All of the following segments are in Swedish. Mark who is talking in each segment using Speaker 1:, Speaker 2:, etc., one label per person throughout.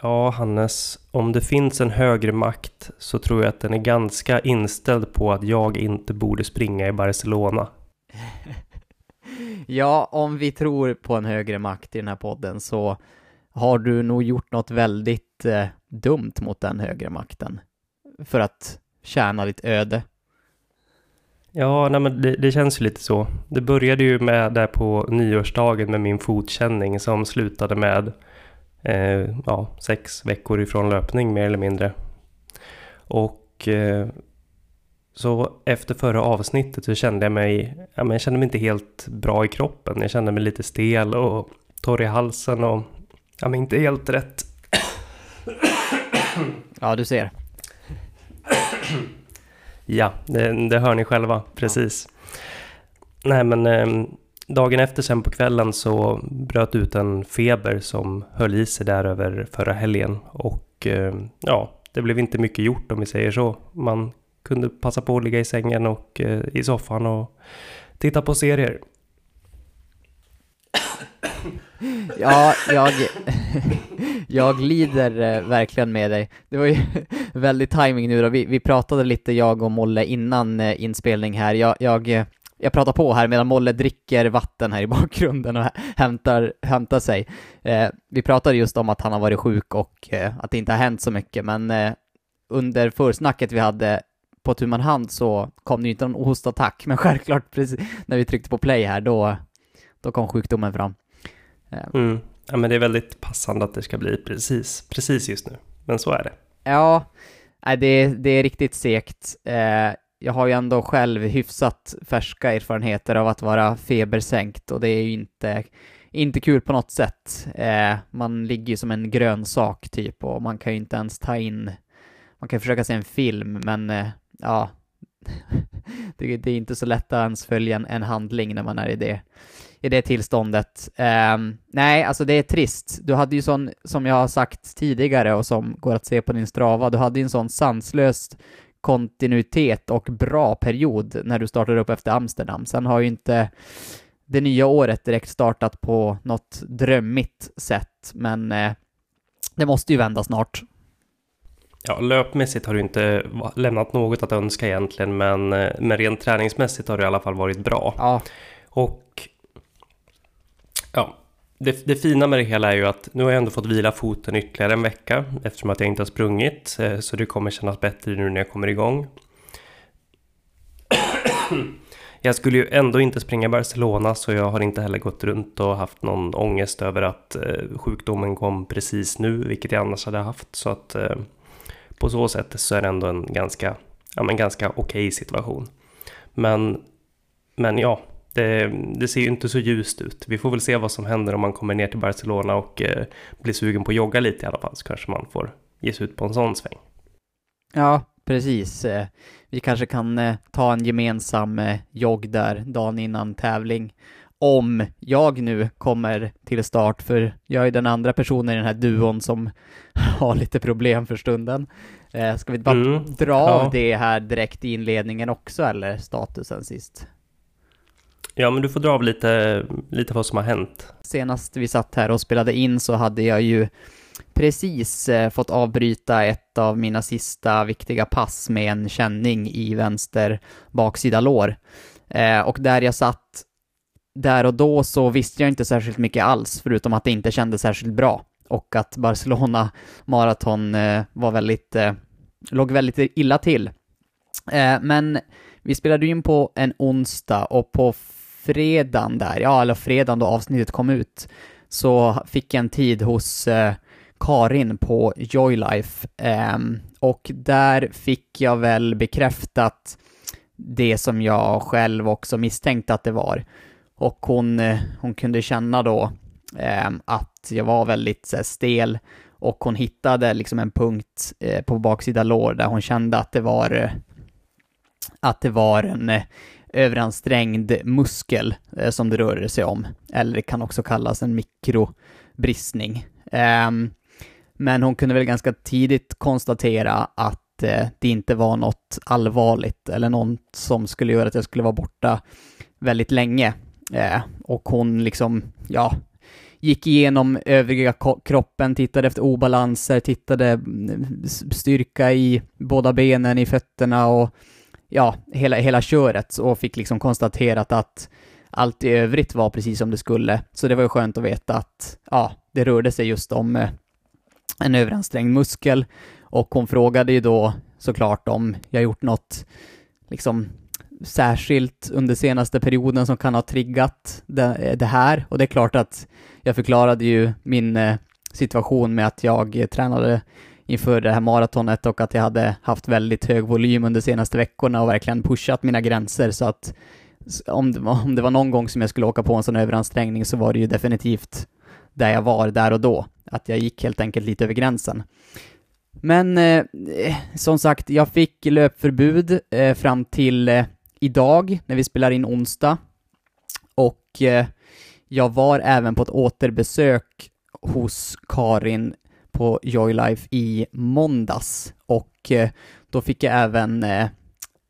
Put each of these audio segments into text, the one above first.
Speaker 1: Ja, Hannes, om det finns en högre makt så tror jag att den är ganska inställd på att jag inte borde springa i Barcelona.
Speaker 2: ja, om vi tror på en högre makt i den här podden så har du nog gjort något väldigt eh, dumt mot den högre makten för att tjäna ditt öde.
Speaker 1: Ja, nej, men det, det, känns ju lite så. Det började ju med där på nyårsdagen med min fotkänning som slutade med eh, ja, sex veckor ifrån löpning mer eller mindre. Och eh, så efter förra avsnittet så kände jag mig, ja, men jag kände mig inte helt bra i kroppen. Jag kände mig lite stel och torr i halsen och ja, men inte helt rätt.
Speaker 2: Ja, du ser.
Speaker 1: Ja, det, det hör ni själva, precis. Ja. Nej, men eh, dagen efter sen på kvällen så bröt ut en feber som höll i sig där över förra helgen. Och eh, ja, det blev inte mycket gjort om vi säger så. Man kunde passa på att ligga i sängen och eh, i soffan och titta på serier.
Speaker 2: Ja, jag, jag lider eh, verkligen med dig. Det var ju väldigt timing nu då. Vi, vi pratade lite, jag och Molle, innan eh, inspelning här. Jag, jag, eh, jag pratar på här medan Molle dricker vatten här i bakgrunden och hämtar, hämtar sig. Eh, vi pratade just om att han har varit sjuk och eh, att det inte har hänt så mycket, men eh, under försnacket vi hade på tu man hand så kom det ju inte någon hostattack, men självklart precis när vi tryckte på play här, då, då kom sjukdomen fram.
Speaker 1: Mm. Ja, men det är väldigt passande att det ska bli precis, precis just nu. Men så är det.
Speaker 2: Ja, det, det är riktigt segt. Jag har ju ändå själv hyfsat färska erfarenheter av att vara febersänkt och det är ju inte, inte kul på något sätt. Eh, man ligger ju som en grön sak typ och man kan ju inte ens ta in, man kan försöka se en film men eh, ja, det, det, är inte så lätt att ens följa en, en handling när man är i det i det tillståndet. Eh, nej, alltså det är trist. Du hade ju sån, som jag har sagt tidigare och som går att se på din strava, du hade ju en sån sanslöst kontinuitet och bra period när du startade upp efter Amsterdam. Sen har ju inte det nya året direkt startat på något drömmigt sätt, men eh, det måste ju vända snart.
Speaker 1: Ja, löpmässigt har du inte lämnat något att önska egentligen, men, eh, men rent träningsmässigt har det i alla fall varit bra.
Speaker 2: Ja.
Speaker 1: Och Ja, det, det, fina med det hela är ju att nu har jag ändå fått vila foten ytterligare en vecka eftersom att jag inte har sprungit. Eh, så det kommer kännas bättre nu när jag kommer igång. Jag skulle ju ändå inte springa Barcelona så jag har inte heller gått runt och haft någon ångest över att eh, sjukdomen kom precis nu, vilket jag annars hade haft. Så att eh, på så sätt så är det ändå en ganska, ja, men ganska okej okay situation. Men, men ja, det, det, ser ju inte så ljust ut. Vi får väl se vad som händer om man kommer ner till Barcelona och eh, blir sugen på att jogga lite i alla fall, så kanske man får ge sig ut på en sån sväng.
Speaker 2: Ja, precis. Eh, vi kanske kan eh, ta en gemensam eh, jogg där dagen innan tävling. Om jag nu kommer till start, för jag är den andra personen i den här duon som har lite problem för stunden. Ska vi bara mm, dra ja. av det här direkt i inledningen också, eller statusen sist?
Speaker 1: Ja, men du får dra av lite, lite vad som har hänt.
Speaker 2: Senast vi satt här och spelade in så hade jag ju precis eh, fått avbryta ett av mina sista viktiga pass med en känning i vänster baksida lår. Eh, och där jag satt där och då så visste jag inte särskilt mycket alls, förutom att det inte kändes särskilt bra. Och att Barcelona Marathon eh, var väldigt, låg väldigt illa till. Men vi spelade in på en onsdag och på fredagen där, ja eller fredagen då avsnittet kom ut, så fick jag en tid hos eh, Karin på Joylife eh, och där fick jag väl bekräftat det som jag själv också misstänkte att det var. Och hon, eh, hon kunde känna då eh, att jag var väldigt här, stel och hon hittade liksom en punkt eh, på baksida lår där hon kände att det var eh, att det var en överansträngd muskel eh, som det rör sig om. Eller det kan också kallas en mikrobristning. Eh, men hon kunde väl ganska tidigt konstatera att eh, det inte var något allvarligt eller något som skulle göra att jag skulle vara borta väldigt länge. Eh, och hon liksom, ja, gick igenom övriga kroppen, tittade efter obalanser, tittade mm, styrka i båda benen, i fötterna och ja, hela, hela köret och fick liksom konstaterat att allt i övrigt var precis som det skulle. Så det var ju skönt att veta att ja, det rörde sig just om eh, en överansträngd muskel och hon frågade ju då såklart om jag gjort något liksom särskilt under senaste perioden som kan ha triggat det, eh, det här och det är klart att jag förklarade ju min eh, situation med att jag tränade inför det här maratonet och att jag hade haft väldigt hög volym under senaste veckorna och verkligen pushat mina gränser så att om det, var, om det var någon gång som jag skulle åka på en sån överansträngning så var det ju definitivt där jag var där och då. Att jag gick helt enkelt lite över gränsen. Men eh, som sagt, jag fick löpförbud eh, fram till eh, idag när vi spelar in onsdag. Och eh, jag var även på ett återbesök hos Karin på Joylife i måndags. Och eh, då fick jag även eh,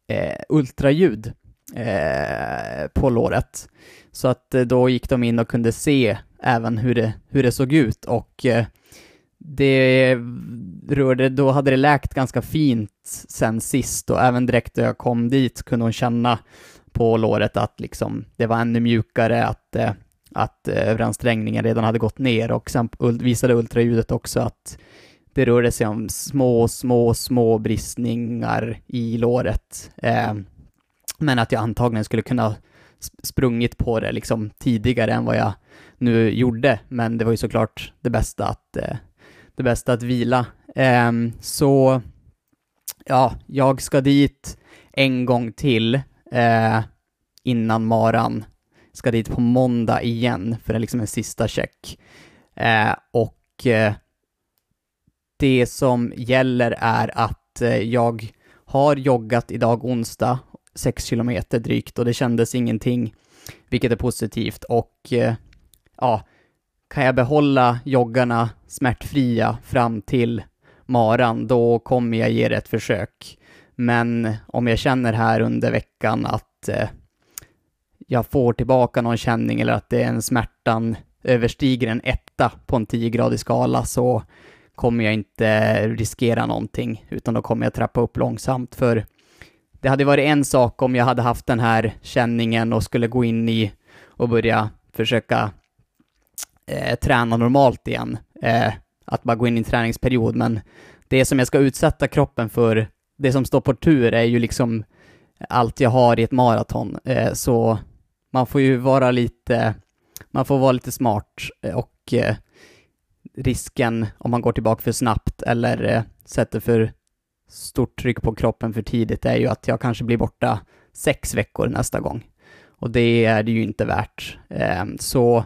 Speaker 2: eh, ultraljud eh, på låret. Så att eh, då gick de in och kunde se även hur det, hur det såg ut. Och det rörde, då hade det läkt ganska fint sen sist. Och även direkt när jag kom dit kunde hon känna på låret att liksom det var ännu mjukare, att, att eh, överansträngningen redan hade gått ner och sen visade ultraljudet också att det rörde sig om små, små, små bristningar i låret. Eh, men att jag antagligen skulle kunna sprungit på det liksom tidigare än vad jag nu gjorde, men det var ju såklart det bästa att, eh, det bästa att vila. Eh, så, ja, jag ska dit en gång till eh, innan maran. Ska dit på måndag igen för liksom en sista check. Eh, och eh, det som gäller är att eh, jag har joggat idag onsdag 6 kilometer drygt och det kändes ingenting, vilket är positivt. Och eh, ja, kan jag behålla joggarna smärtfria fram till maran, då kommer jag ge det ett försök. Men om jag känner här under veckan att eh, jag får tillbaka någon känning eller att det är en smärtan överstiger en etta på en 10-gradig skala så kommer jag inte riskera någonting, utan då kommer jag trappa upp långsamt. För det hade varit en sak om jag hade haft den här känningen och skulle gå in i och börja försöka eh, träna normalt igen. Eh, att bara gå in i en träningsperiod, men det som jag ska utsätta kroppen för, det som står på tur är ju liksom allt jag har i ett maraton. Eh, så man får ju vara lite, man får vara lite smart eh, och eh, risken om man går tillbaka för snabbt eller eh, sätter för stort tryck på kroppen för tidigt är ju att jag kanske blir borta sex veckor nästa gång. Och det är det ju inte värt. Ehm, så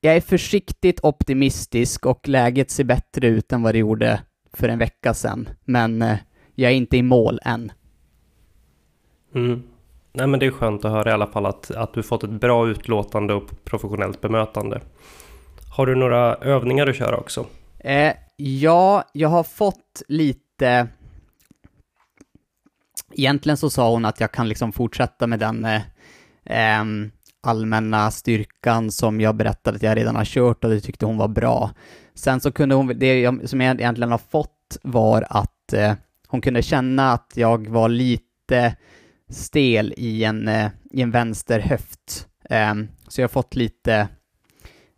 Speaker 2: jag är försiktigt optimistisk och läget ser bättre ut än vad det gjorde för en vecka sedan. Men eh, jag är inte i mål än.
Speaker 1: Mm. Nej men det är skönt att höra i alla fall att, att du fått ett bra utlåtande och professionellt bemötande. Har du några övningar att köra också?
Speaker 2: Eh, ja, jag har fått lite egentligen så sa hon att jag kan liksom fortsätta med den eh, eh, allmänna styrkan som jag berättade att jag redan har kört och det tyckte hon var bra. Sen så kunde hon, det jag, som jag egentligen har fått var att eh, hon kunde känna att jag var lite stel i en, eh, i en vänster höft. Eh, så jag har fått lite,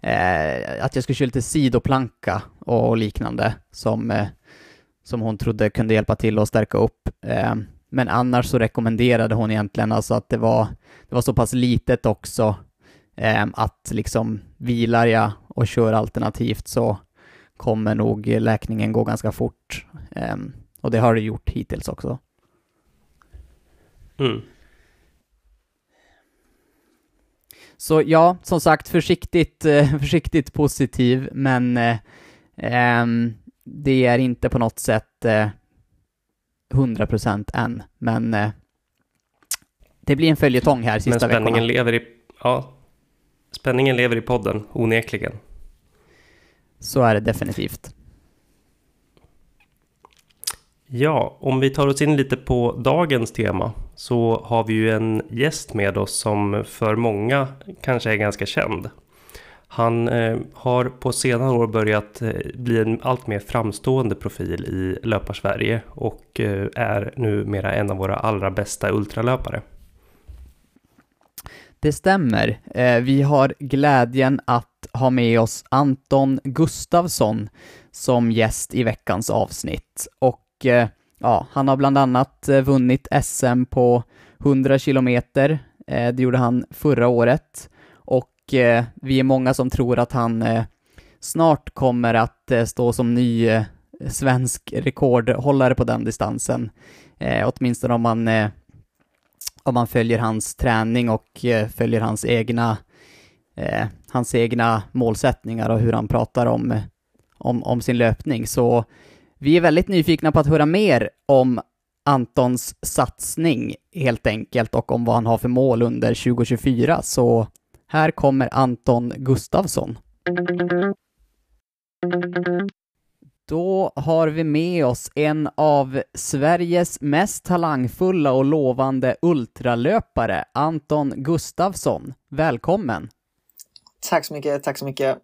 Speaker 2: eh, att jag skulle köra lite sidoplanka och liknande som, som hon trodde kunde hjälpa till att stärka upp. Men annars så rekommenderade hon egentligen alltså att det var, det var så pass litet också att liksom vilar jag och kör alternativt så kommer nog läkningen gå ganska fort. Och det har det gjort hittills också.
Speaker 1: Mm.
Speaker 2: Så ja, som sagt, försiktigt, eh, försiktigt positiv, men eh, ehm, det är inte på något sätt eh, 100% än, men eh, det blir en följetong här sista
Speaker 1: men spänningen
Speaker 2: veckorna.
Speaker 1: Lever i, ja, spänningen lever i podden, onekligen.
Speaker 2: Så är det definitivt.
Speaker 1: Ja, om vi tar oss in lite på dagens tema så har vi ju en gäst med oss som för många kanske är ganska känd. Han eh, har på senare år börjat eh, bli en allt mer framstående profil i löparsverige och eh, är numera en av våra allra bästa ultralöpare.
Speaker 2: Det stämmer. Eh, vi har glädjen att ha med oss Anton Gustavsson som gäst i veckans avsnitt. Och och ja, han har bland annat eh, vunnit SM på 100 kilometer. Eh, det gjorde han förra året. Och vi är många som tror att han snart kommer att stå som ny svensk rekordhållare på den distansen. Åtminstone om man om man följer hans träning och följer hans egna, eh, hans egna målsättningar och hur han pratar om, om, om sin löpning. Så vi är väldigt nyfikna på att höra mer om Antons satsning helt enkelt och om vad han har för mål under 2024. Så här kommer Anton Gustavsson. Då har vi med oss en av Sveriges mest talangfulla och lovande ultralöpare, Anton Gustavsson. Välkommen!
Speaker 3: Tack så mycket, tack så mycket.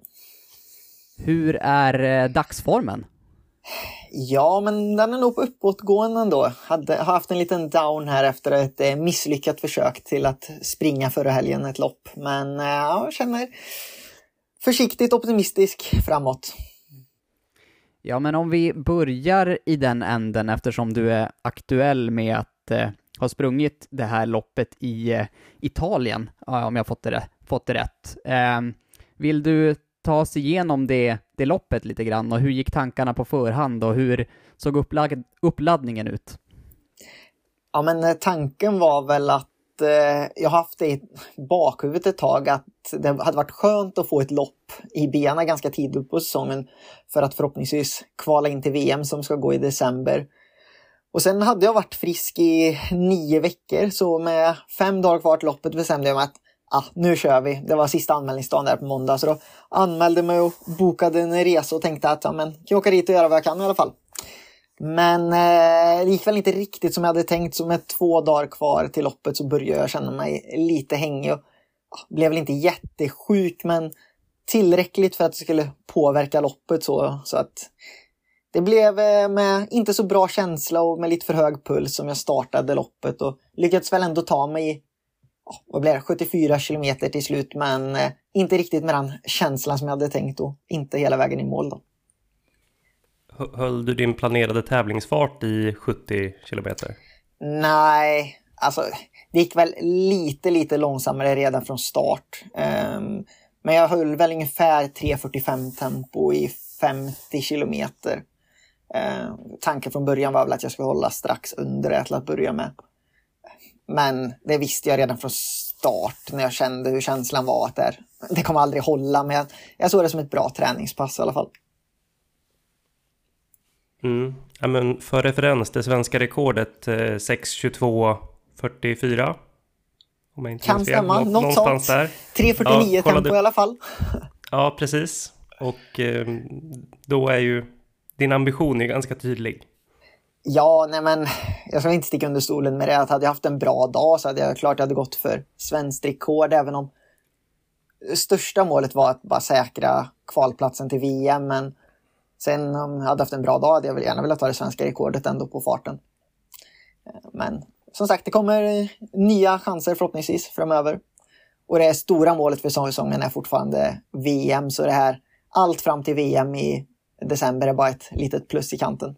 Speaker 2: Hur är eh, dagsformen?
Speaker 3: Ja, men den är nog på uppåtgående ändå. Hade haft en liten down här efter ett eh, misslyckat försök till att springa förra helgen ett lopp. Men eh, ja, jag känner försiktigt optimistisk framåt.
Speaker 2: Ja, men om vi börjar i den änden eftersom du är aktuell med att eh, ha sprungit det här loppet i eh, Italien, om jag fått det, fått det rätt. Eh, vill du ta sig igenom det, det loppet lite grann och hur gick tankarna på förhand och hur såg upplag, uppladdningen ut?
Speaker 3: Ja, men eh, tanken var väl att eh, jag har haft det i bakhuvudet ett tag att det hade varit skönt att få ett lopp i benen ganska tidigt på säsongen för att förhoppningsvis kvala in till VM som ska gå i december. Och sen hade jag varit frisk i nio veckor så med fem dagar kvar till loppet bestämde jag mig att ah, nu kör vi. Det var sista anmälningsdagen där på måndag så då anmälde mig och bokade en resa och tänkte att ja, men, jag kan åka dit och göra vad jag kan i alla fall. Men eh, det gick väl inte riktigt som jag hade tänkt, så med två dagar kvar till loppet så började jag känna mig lite hängig. Och, ah, blev väl inte jättesjuk, men tillräckligt för att det skulle påverka loppet så, så att det blev eh, med inte så bra känsla och med lite för hög puls som jag startade loppet och lyckades väl ändå ta mig vad blev det, 74 kilometer till slut men eh, inte riktigt med den känslan som jag hade tänkt och inte hela vägen i mål då.
Speaker 1: Höll du din planerade tävlingsfart i 70 kilometer?
Speaker 3: Nej, alltså det gick väl lite, lite långsammare redan från start. Um, men jag höll väl ungefär 3.45 tempo i 50 kilometer. Uh, tanken från början var väl att jag skulle hålla strax under det till att börja med. Men det visste jag redan från start när jag kände hur känslan var att det, det kommer aldrig hålla. Men jag, jag såg det som ett bra träningspass i alla fall.
Speaker 1: Mm. Ja, men för referens, det svenska rekordet eh, 6.22.44.
Speaker 3: Om jag inte kan stämma, Nå något sånt. Där. 3.49 ja, tempo i alla fall.
Speaker 1: Ja, precis. Och eh, då är ju din ambition är ganska tydlig.
Speaker 3: Ja, nej men jag ska inte sticka under stolen med det. Att hade jag haft en bra dag så hade jag klart jag hade gått för svenskt rekord, även om största målet var att bara säkra kvalplatsen till VM. Men Sen om jag hade haft en bra dag hade jag väl gärna velat ta det svenska rekordet ändå på farten. Eh, men som sagt, det kommer nya chanser förhoppningsvis framöver. Och det stora målet för säsongen är fortfarande VM, så det här allt fram till VM i december är bara ett litet plus i kanten.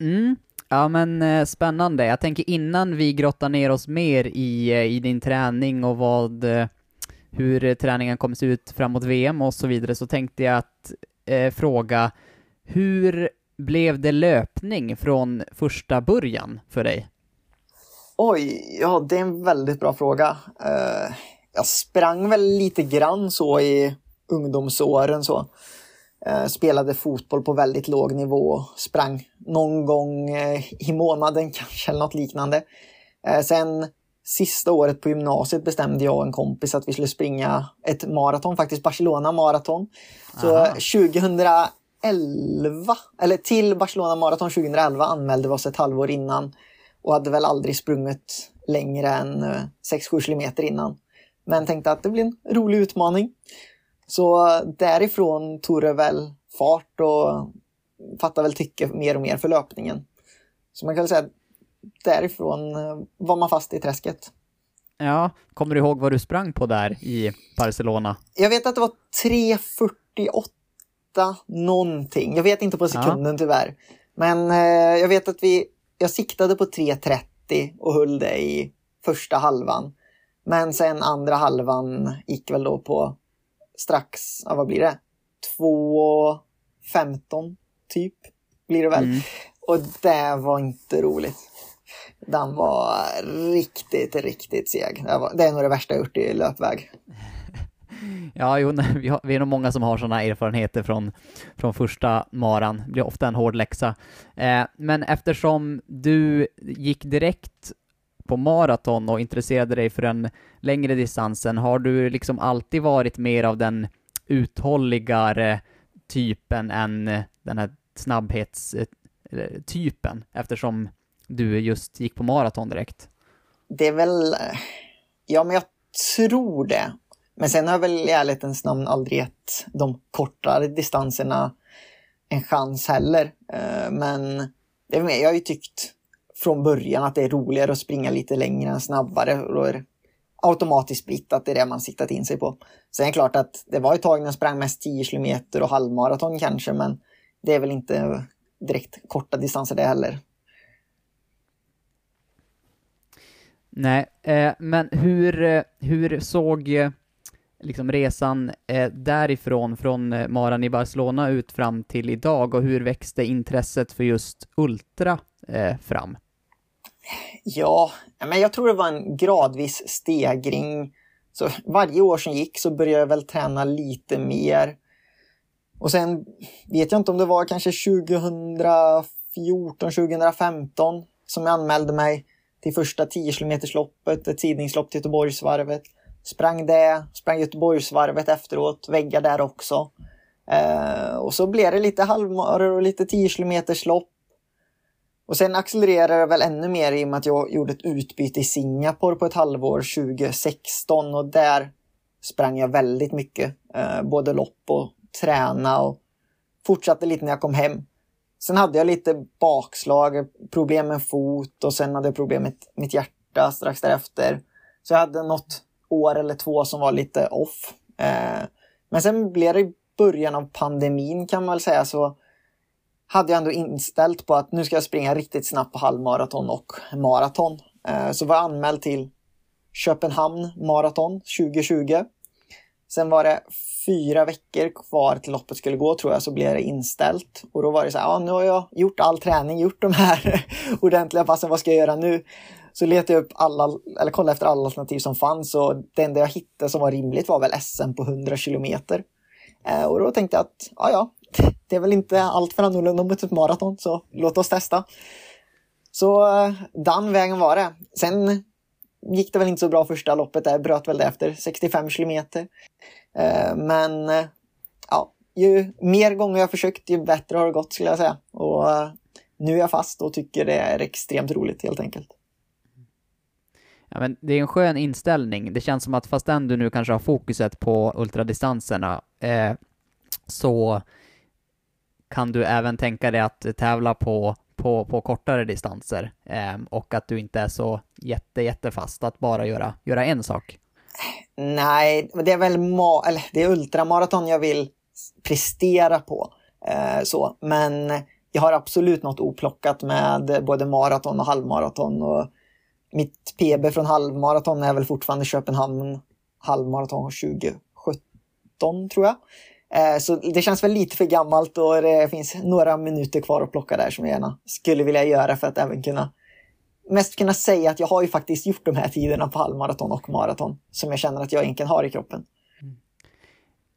Speaker 2: Mm. Ja men eh, spännande. Jag tänker innan vi grottar ner oss mer i, eh, i din träning och vad, eh, hur träningen kommer se ut framåt VM och så vidare, så tänkte jag att eh, fråga, hur blev det löpning från första början för dig?
Speaker 3: Oj, ja det är en väldigt bra fråga. Eh, jag sprang väl lite grann så i ungdomsåren så. Uh, spelade fotboll på väldigt låg nivå, sprang någon gång uh, i månaden kanske eller något liknande. sen sista året på gymnasiet bestämde jag och en kompis att vi skulle springa ett maraton, faktiskt Barcelona maraton. Så Aha. 2011, eller till Barcelona maraton 2011 anmälde vi oss ett halvår innan och hade väl aldrig sprungit längre än 6-7 kilometer innan. Men tänkte att det blir en rolig utmaning. Så därifrån tog det väl fart och fattade väl tycke mer och mer för löpningen. Så man kan väl säga att därifrån eh, var man fast i träsket.
Speaker 2: Ja, kommer du ihåg vad du sprang på där i Barcelona?
Speaker 3: Jag vet att det var 3.48 någonting. Jag vet inte på sekunden ja. tyvärr. Men eh, jag vet att vi, jag siktade på 3.30 och höll det i första halvan. Men sen andra halvan gick väl då på strax, ja, vad blir det? 2.15 typ blir det väl. Mm. Och det var inte roligt. Den var riktigt, riktigt seg. Det, var, det är nog det värsta jag gjort i löpväg.
Speaker 2: Ja, jo, vi, har, vi är nog många som har sådana erfarenheter från, från första maran. Det blir ofta en hård läxa. Eh, men eftersom du gick direkt på maraton och intresserade dig för den längre distansen, har du liksom alltid varit mer av den uthålligare typen än den här snabbhetstypen eh, eftersom du just gick på maraton direkt?
Speaker 3: Det är väl, ja men jag tror det. Men sen har jag väl i ärlighetens namn aldrig gett de kortare distanserna en chans heller. Eh, men det är mer, jag har ju tyckt från början att det är roligare att springa lite längre än snabbare. Och då är det automatiskt blivit att det är det man siktat in sig på. Sen är det klart att det var ett tag när jag sprang mest 10 kilometer och halvmaraton kanske, men det är väl inte direkt korta distanser det heller.
Speaker 2: Nej, eh, men hur, eh, hur såg eh, liksom resan eh, därifrån, från eh, maran i Barcelona ut fram till idag och hur växte intresset för just ultra eh, fram?
Speaker 3: Ja, men jag tror det var en gradvis stegring. Så varje år som gick så började jag väl träna lite mer. Och sen vet jag inte om det var kanske 2014, 2015 som jag anmälde mig till första 10 kilometersloppet, ett tidningslopp till Göteborgsvarvet. Sprang det, sprang Göteborgsvarvet efteråt, väggar där också. Eh, och så blev det lite halvmaror och lite 10 kilometerslopp. Och sen accelererade det väl ännu mer i och med att jag gjorde ett utbyte i Singapore på ett halvår 2016 och där sprang jag väldigt mycket. Eh, både lopp och träna och fortsatte lite när jag kom hem. Sen hade jag lite bakslag, problem med fot och sen hade jag problem med mitt hjärta strax därefter. Så jag hade något år eller två som var lite off. Eh, men sen blev det i början av pandemin kan man väl säga så hade jag ändå inställt på att nu ska jag springa riktigt snabbt på halvmaraton och maraton. Eh, så var jag anmäld till Köpenhamn maraton 2020. Sen var det fyra veckor kvar till loppet skulle gå tror jag, så blev det inställt. Och då var det så här, ja nu har jag gjort all träning, gjort de här ordentliga passen, vad ska jag göra nu? Så letade jag upp alla, eller kollade efter alla alternativ som fanns och det enda jag hittade som var rimligt var väl SM på 100 kilometer. Eh, och då tänkte jag att, ja ja, det är väl inte allt för annorlunda mot typ ett maraton, så låt oss testa. Så eh, den vägen var det. Sen gick det väl inte så bra första loppet där, bröt väl det efter 65 kilometer. Eh, men eh, ja, ju mer gånger jag försökt, ju bättre har det gått skulle jag säga. Och nu är jag fast och tycker det är extremt roligt helt enkelt.
Speaker 2: Ja, men det är en skön inställning. Det känns som att fastän du nu kanske har fokuset på ultradistanserna eh, så kan du även tänka dig att tävla på, på, på kortare distanser eh, och att du inte är så jätte, jättefast att bara göra, göra en sak.
Speaker 3: Nej, det är väl ma eller det är ultramaraton jag vill prestera på. Eh, så. Men jag har absolut något oplockat med både maraton och halvmaraton. Och mitt PB från halvmaraton är väl fortfarande Köpenhamn halvmaraton 2017 tror jag. Eh, så det känns väl lite för gammalt och det finns några minuter kvar att plocka där som jag gärna skulle vilja göra för att även kunna mest kunna säga att jag har ju faktiskt gjort de här tiderna på halvmaraton och maraton som jag känner att jag egentligen har i kroppen.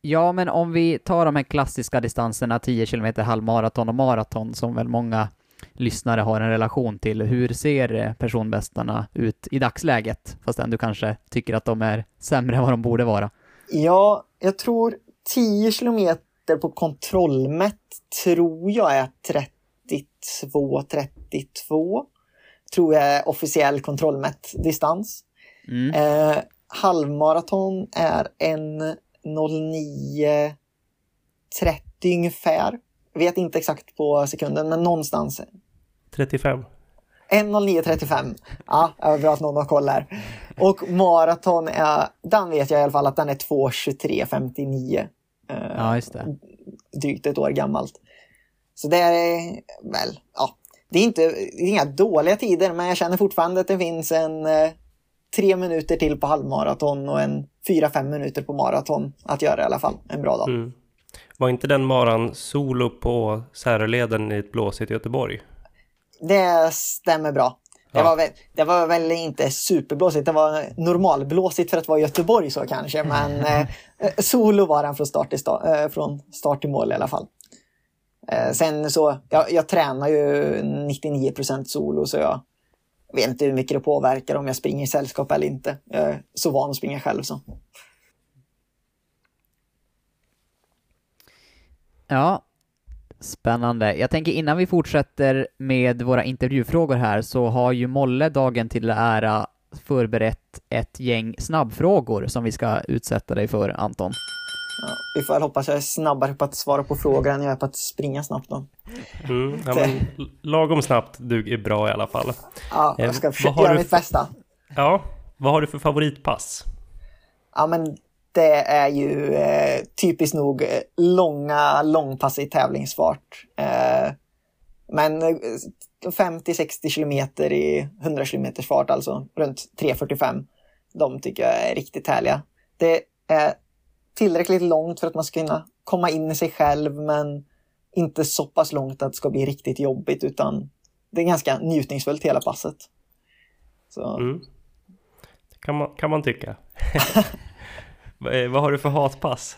Speaker 2: Ja, men om vi tar de här klassiska distanserna, 10 km halvmaraton och maraton, som väl många lyssnare har en relation till. Hur ser personbästarna ut i dagsläget? Fast du kanske tycker att de är sämre än vad de borde vara.
Speaker 3: Ja, jag tror 10 km på kontrollmätt tror jag är 32, 32 tror jag är officiell kontrollmätt distans. Mm. Eh, halvmaraton är en 09.30 ungefär. Vet inte exakt på sekunden, men någonstans.
Speaker 1: 35.
Speaker 3: 1.09.35. Ja, det var bra att någon har koll här. Och maraton är, den vet jag i alla fall att den är 2.23.59.
Speaker 2: Ja, just det.
Speaker 3: Drygt ett år gammalt. Så det är väl, ja, det är inte det är inga dåliga tider, men jag känner fortfarande att det finns en eh, tre minuter till på halvmaraton och en fyra, fem minuter på maraton att göra i alla fall. En bra dag.
Speaker 1: Mm. Var inte den maran solo på Säröleden i ett blåsigt Göteborg?
Speaker 3: Det stämmer bra. Det,
Speaker 1: Ja.
Speaker 3: var väl, det var väl inte superblåsigt, det var normalblåsigt för att vara Göteborg så kanske, men eh, solo var den från start, till sta, eh, från start till mål i alla fall. Eh, sen så, jag, jag tränar ju 99% solo så jag vet inte hur mycket det påverkar om jag springer i sällskap eller inte. Jag är så van att springa själv så.
Speaker 2: Ja, spännande. Jag tänker innan vi fortsätter med våra intervjufrågor här så har ju Molle dagen till ära förberett ett gäng snabbfrågor som vi ska utsätta dig för, Anton.
Speaker 3: Ja, vi får väl hoppas jag är snabbare på att svara på frågor än jag är på att springa snabbt då.
Speaker 1: Mm, ja, men lagom snabbt duger bra i alla fall.
Speaker 3: Ja,
Speaker 1: Eh,
Speaker 3: jag ska
Speaker 1: vad
Speaker 3: försöka
Speaker 1: har
Speaker 3: göra
Speaker 1: du
Speaker 3: mitt bästa.
Speaker 1: Ja, vad har du för favoritpass?
Speaker 3: Ja, men det är ju eh, typiskt nog eh, långa långpass i tävlingsfart. Eh, men eh, 50-60 kilometer i 100 kilometers fart, alltså runt 3.45. De tycker jag är riktigt härliga. Det är tillräckligt långt för att man ska kunna komma in i sig själv, men inte så pass långt att det ska bli riktigt jobbigt, utan det är ganska njutningsfullt hela passet. Så,
Speaker 1: Mm. Kan, man, kan man tycka. Eh, vad har du för hatpass?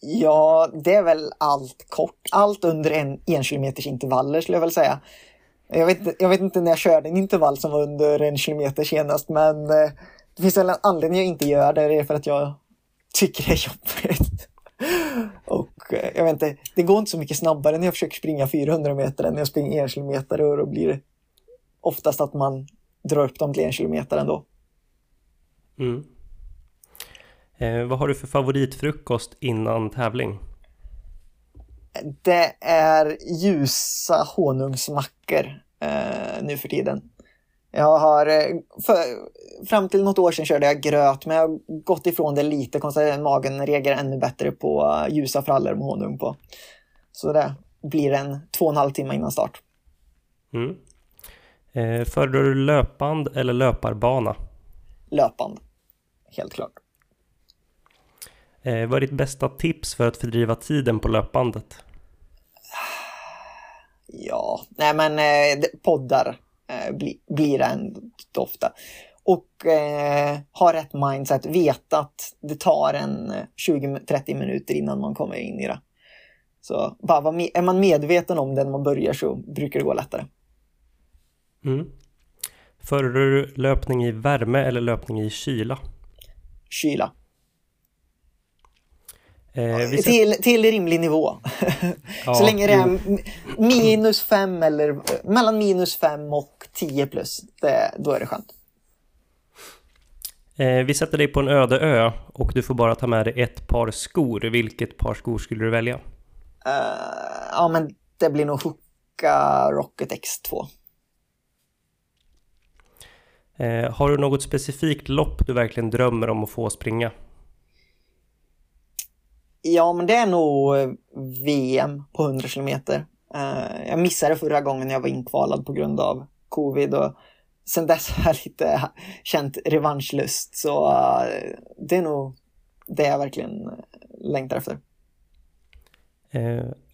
Speaker 3: Ja, det är väl allt kort. Allt under en, en kilometers intervaller skulle jag väl säga. Jag vet, inte- jag vet inte när jag körde en intervall som var under en kilometer senast, men eh, det finns väl en anledning jag inte gör det. Det är för att jag tycker det är jobbigt. Och eh, jag vet inte, det går inte så mycket snabbare när jag försöker springa 400 meter än när jag springer en kilometer och då blir det oftast att man drar upp dem till en kilometer ändå.
Speaker 1: Mm. Eh, vad har du för favoritfrukost innan tävling?
Speaker 3: Det är ljusa honungsmackor eh, nu för tiden. Jag har, eh, för, fram till något år sedan körde jag gröt, men jag har gått ifrån det lite. Konstigt att magen reagerar ännu bättre på ljusa frallor med honung på. Så det blir en två och en halv timme innan start.
Speaker 1: Mm. Eh, föredrar du löpband eller löparbana?
Speaker 3: Löpande. Helt klart.
Speaker 1: Eh, vad är ditt bästa tips för att fördriva tiden på löpbandet?
Speaker 3: Ja, nej men eh, poddar eh, bli, blir det ändå ofta. Och eh, ha rätt mindset, veta att det tar en eh, 20-30 minuter innan man kommer in i det. Så bara med, är man medveten om det när man börjar så brukar det gå lättare.
Speaker 1: Mm. Föredrar du löpning i värme eller löpning i kyla?
Speaker 3: Kyla.
Speaker 1: Eh,
Speaker 3: Till, till rimlig nivå.
Speaker 1: Ja,
Speaker 3: så länge det är minus 5 eller mellan minus 5 och 10 plus, det, då är det skönt.
Speaker 1: Eh, vi sätter dig på en öde ö och du får bara ta med dig ett par skor. Vilket par skor skulle du välja?
Speaker 3: Eh, ja, men det blir nog Hoka Rocket X2.
Speaker 1: Eh, har du något specifikt lopp du verkligen drömmer om att få springa?
Speaker 3: Ja, men det är nog eh, VM på 100 kilometer. Eh, jag missade förra gången jag var inkvalad på grund av covid och sen dess har jag lite känt revanschlust. Så eh, det är nog det jag verkligen längtar efter.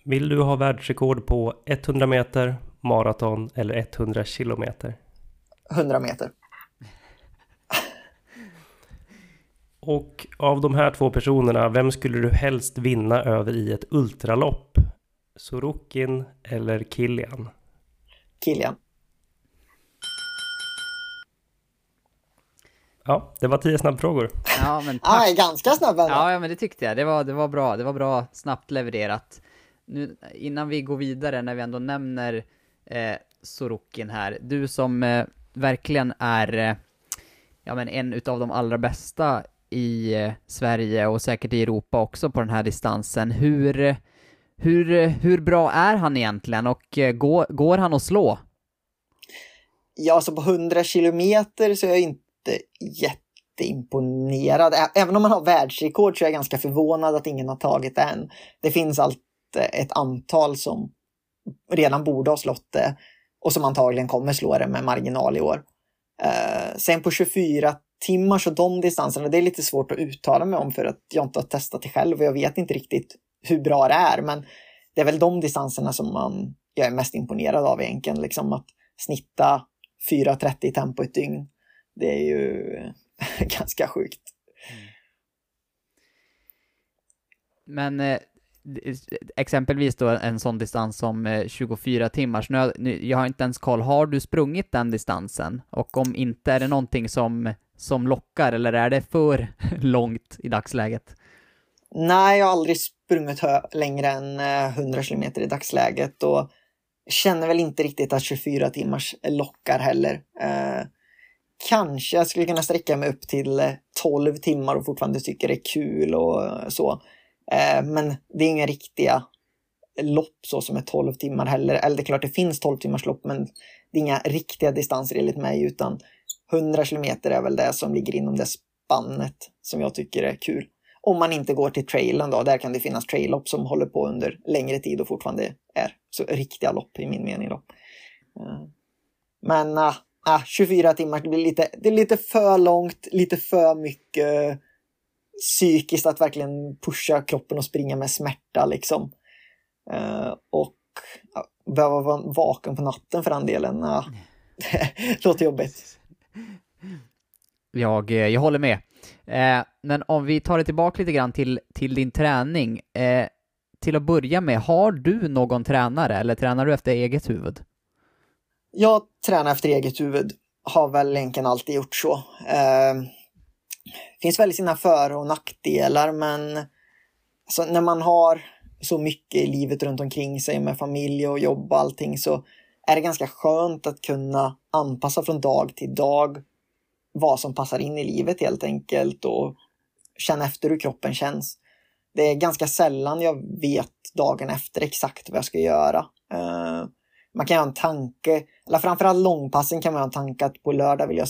Speaker 1: Vill du ha världsrekord på 100 meter, maraton eller 100 kilometer?
Speaker 3: 100 meter.
Speaker 1: Och av de här två personerna, vem skulle du helst vinna över i ett ultralopp? Sorokin eller Kilian?
Speaker 3: Kilian.
Speaker 1: Ja, det var tio snabbfrågor.
Speaker 2: Ja, men
Speaker 3: Ah,
Speaker 2: tack.
Speaker 3: är ganska snabb ändå.
Speaker 2: Ja, ja, men det tyckte jag. Det var, det var bra. Det var bra snabbt levererat. Nu, innan vi går vidare, när vi ändå nämner eh, Sorokin här. Du som eh, verkligen är eh, ja, men en utav de allra bästa i eh, Sverige och säkert i Europa också på den här distansen. Hur, hur, hur bra är han egentligen och eh, går, går han att slå?
Speaker 3: Ja, alltså på 100 kilometer så är jag inte jätteimponerad. Även om man har världsrekord så är jag ganska förvånad att ingen har tagit det än. Det finns allt eh, ett antal som redan borde ha slått det och som antagligen kommer slå det med marginal i år. Sen på 24 timmars och de distanserna, det är lite svårt att uttala mig om för att jag inte har testat det själv och jag vet inte riktigt hur bra det är. Men det är väl de distanserna som man, jag är mest imponerad av egentligen. Liksom att snitta 4.30 tempo ett dygn. Det är ju ganska sjukt. Mm.
Speaker 2: Men eh, eh, exempelvis då en sån distans som eh, 24 timmars timmar. Nu, nu, jag har inte ens koll, har du sprungit den distansen? Och om inte, är det någonting som, som lockar eller är det för långt i dagsläget?
Speaker 3: Nej, jag har aldrig sprungit längre än eh, 100 km i dagsläget och känner väl inte riktigt att 24 timmars lockar heller. Eh, kanske jag skulle kunna sträcka mig upp till eh, 12 timmar och fortfarande tycker det är kul och eh, så. Eh, men det är inga riktiga lopp så som är 12 timmar heller. Eller det är klart det finns 12 timmars lopp men det är inga riktiga distanser enligt mig utan 100 kilometer är väl det som ligger inom det spannet som jag tycker är kul. Om man inte går till trailen då, där kan det finnas traillopp som håller på under längre tid och fortfarande är så riktiga lopp i min mening. Då. Eh, men äh, äh, 24 timmar, det blir lite, det är lite för långt, lite för mycket psykiskt att verkligen pusha kroppen och springa med smärta liksom. Uh, och uh, behöva vara vaken på natten för den delen. Uh, det låter jobbigt.
Speaker 2: Jag, eh, jag håller med. Eh, men om vi tar det tillbaka lite grann till, till din träning. Eh, till att börja med, har du någon tränare eller tränar du efter eget huvud?
Speaker 3: Jag tränar efter eget huvud. Har väl egentligen alltid gjort så. Eh, finns väl sina för och nackdelar men alltså, när man har så mycket i livet runt omkring sig med familj och jobb och allting så är det ganska skönt att kunna anpassa från dag till dag vad som passar in i livet helt enkelt och känna efter hur kroppen känns. Det är ganska sällan jag vet dagen efter exakt vad jag ska göra. Eh, man kan ha en tanke, eller framförallt långpassen kan man ha en tanke att på lördag vill jag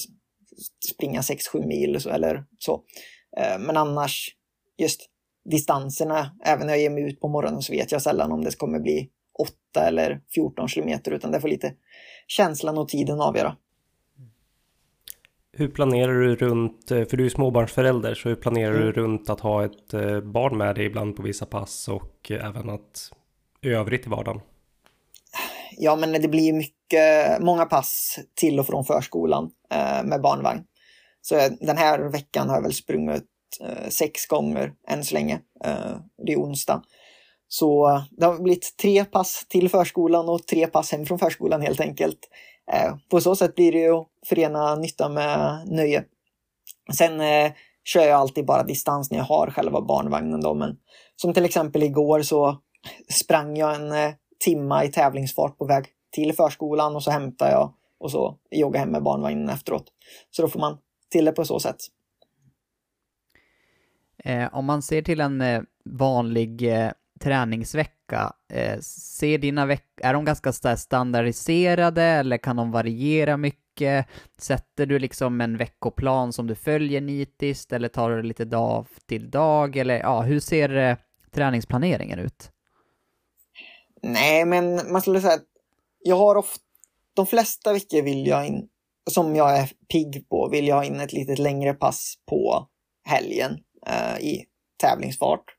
Speaker 3: springa 6-7 mil så, eller så. Eh, men annars, just distanserna, även när jag ger mig ut på morgonen så vet jag sällan om det kommer bli 8 eller 14 kilometer utan det får lite känslan och tiden avgöra.
Speaker 1: Hur planerar du runt, eh, för du är småbarnsförälder, så hur planerar mm. du runt att ha ett eh, barn med dig ibland på vissa pass och eh, även att i övrigt i vardagen?
Speaker 3: Ja, men det blir mycket, många pass till och från förskolan med barnvagn. Så den här veckan har jag väl sprungit sex gånger än så länge. Det är onsdag. Så eh, det har blivit tre pass till förskolan och tre pass hem från förskolan helt enkelt. Eh, på så sätt blir det ju att förena nytta med nöje. Sen eh, kör jag alltid bara distans när jag har själva barnvagnen då, men som till exempel igår så sprang jag en eh, timma i tävlingsfart på väg till förskolan och så hämtar jag och så joggar hem med barnvagnen efteråt. Så då får man till det på så sätt.
Speaker 2: Eh, om man ser till en eh, vanlig eh, träningsvecka, eh, ser dina veck- är de ganska standardiserade eller kan de variera mycket? Sätter du liksom en veckoplan som du följer nitiskt eller tar du det lite dag till dag eller ja, hur ser eh, träningsplaneringen ut?
Speaker 3: Nej, men man skulle säga att jag har ofta, de flesta veckor vill jag in, som jag är pigg på, vill jag ha in ett lite längre pass på helgen eh, i tävlingsfart.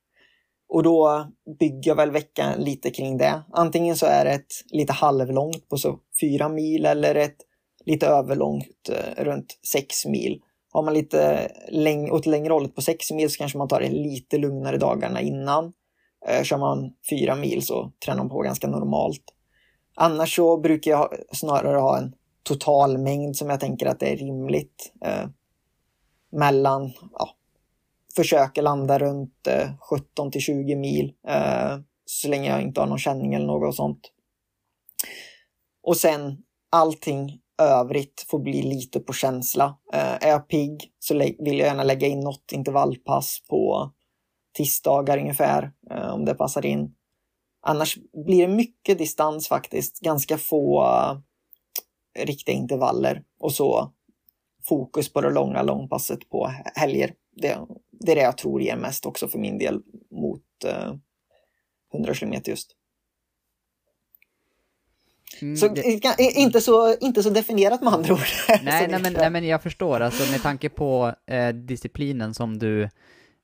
Speaker 3: Och då bygger jag väl veckan lite kring det. Antingen så är det ett lite halvlångt på så fyra mil eller ett lite överlångt eh, runt sex mil. Har man lite läng åt längre hållet på sex mil så kanske man tar det lite lugnare dagarna innan. Eh, kör man fyra mil så tränar man på ganska normalt. Annars så brukar jag snarare ha en totalmängd som jag tänker att det är rimligt. Eh, mellan ja, försöker landa runt eh, 17 till 20 mil eh, så länge jag inte har någon känning eller något sånt. Och sen allting övrigt får bli lite på känsla. Eh, är jag pigg så vill jag gärna lägga in något intervallpass på tisdagar ungefär, eh, om det passar in. Annars blir det mycket distans faktiskt, ganska få eh, riktiga intervaller och så fokus på det långa långpasset på helger. Det, det är det jag tror ger mest också för min del mot uh, 100 km just. Mm, så det... inte, så, inte så definierat med andra ord.
Speaker 2: Nej, nej, men, nej men jag förstår, alltså med tanke på eh, disciplinen som du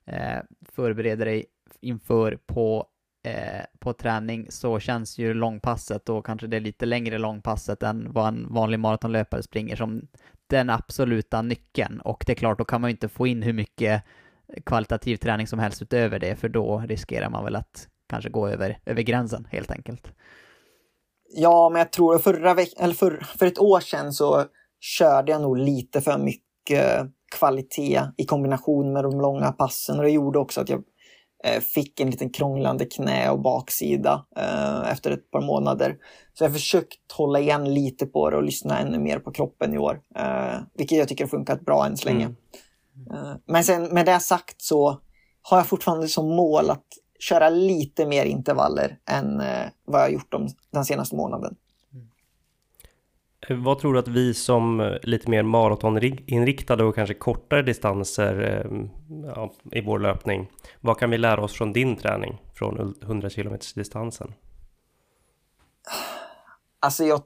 Speaker 2: eh, förbereder dig inför på, eh, på träning så känns ju långpasset och kanske det lite längre långpasset än vad en vanlig maratonlöpare springer som den absoluta nyckeln. Och det är klart, då kan man ju inte få in hur mycket kvalitativ träning som helst utöver det, för då riskerar man väl att kanske gå över, över gränsen helt enkelt.
Speaker 3: Ja, men jag tror förra veck- eller för, för ett år sedan så körde jag nog lite för mycket kvalitet i kombination med de långa passen och det gjorde också att jag fick en liten krånglande knä och baksida eh, efter ett par månader. Så jag har försökt hålla igen lite på det och lyssna ännu mer på kroppen i år, eh, vilket jag tycker har funkat bra än så länge. Mm. Eh, men sen med det sagt så har jag fortfarande som mål att köra lite mer intervaller än eh, vad jag gjort de, den senaste månaden.
Speaker 1: Vad tror du att vi som eh, lite mer maratoninriktade och kanske kortare distanser eh, ja, i vår löpning, vad kan vi lära oss från din träning från 100 km distansen?
Speaker 3: Alltså jag,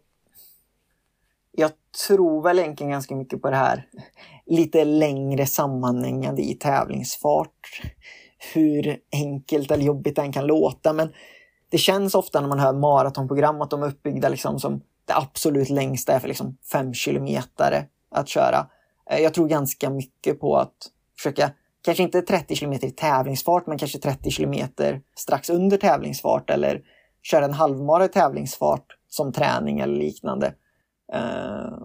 Speaker 3: jag tror väl egentligen ganska mycket på det här lite längre sammanhängande i tävlingsfart hur enkelt eller jobbigt den kan låta. Men det känns ofta när man hör maratonprogram att de är uppbyggda liksom som det absolut längsta är för liksom fem kilometer att köra. Eh, jag tror ganska mycket på att försöka, kanske inte 30 kilometer i tävlingsfart, men kanske 30 kilometer strax under tävlingsfart eller köra en halvmara i tävlingsfart som träning eller liknande. Uh,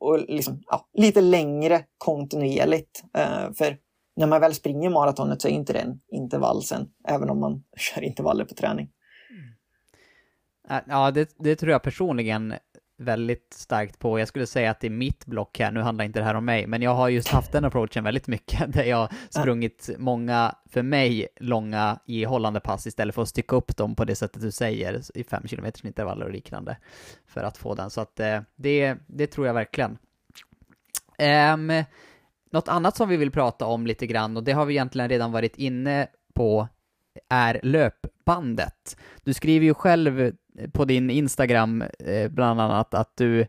Speaker 3: och liksom, ja, lite längre kontinuerligt. Uh, för när man väl springer maratonet så är inte det en intervall sen, även om man kör intervaller på träning.
Speaker 2: Ja, det, det, tror jag personligen väldigt starkt på. Jag skulle säga att i mitt block här, nu handlar inte det här om mig, men jag har just haft den approachen väldigt mycket, där jag sprungit många, för mig, långa ihållande pass istället för att stycka upp dem på det sättet du säger, i fem kilometers intervaller och liknande, för att få den. Så att eh, det, det tror jag verkligen. Um, något annat som vi vill prata om lite grann, och det har vi egentligen redan varit inne på, är löpbandet. Du skriver ju själv på din Instagram eh, bland annat att du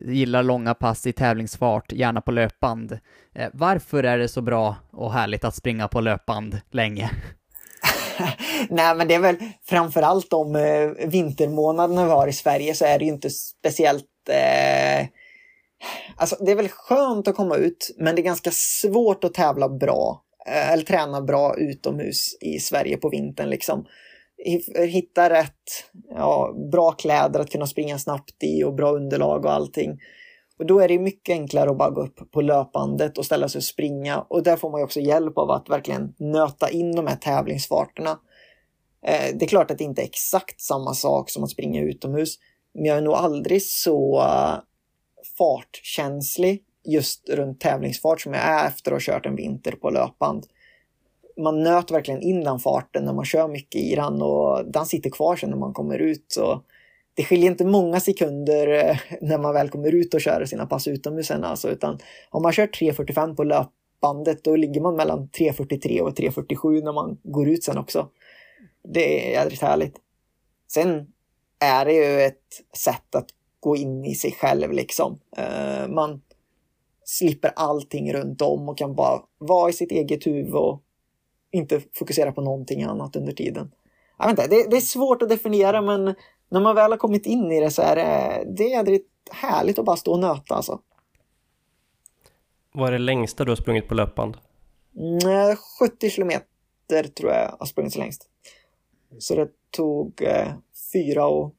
Speaker 2: gillar långa pass i tävlingsfart, gärna på löpband. Eh, varför är det så bra och härligt att springa på löpband länge?
Speaker 3: Nej, men det är väl framförallt om eh, vintermånaderna vi har i Sverige så är det ju inte speciellt eh, Alltså, det är väl skönt att komma ut, men det är ganska svårt att tävla bra eh, eller träna bra utomhus i Sverige på vintern. Liksom. Hitta rätt ja, bra kläder att kunna springa snabbt i och bra underlag och allting. Och då är det mycket enklare att bara gå upp på löpbandet och ställa sig och springa. Och där får man också hjälp av att verkligen nöta in de här tävlingsfarterna. Eh, det är klart att det inte är exakt samma sak som att springa utomhus. Men jag är nog aldrig så eh, fartkänslig just runt tävlingsfart som jag är efter att ha kört en vinter på löpband. Man nöter verkligen in den farten när man kör mycket i den och den sitter kvar sen när man kommer ut. Så det skiljer inte många sekunder eh, när man väl kommer ut och kör sina pass utomhus sen alltså, utan om man kör 3.45 på löpbandet då ligger man mellan 3.43 och 3.47 när man går ut sen också. Det är jädrigt härligt. Sen är det ju ett sätt att gå in i sig själv liksom. Eh, man slipper allting runt om och kan bara vara i sitt eget huvud och inte fokusera på någonting annat under tiden. Jag vet inte, det, det är svårt att definiera men när man väl har kommit in i det så är det, det är härligt att bara stå och nöta alltså.
Speaker 1: Vad är det längsta du har sprungit på löpband?
Speaker 3: Mm, 70 kilometer tror jag har sprungit så längst. Så det tog eh, 4 och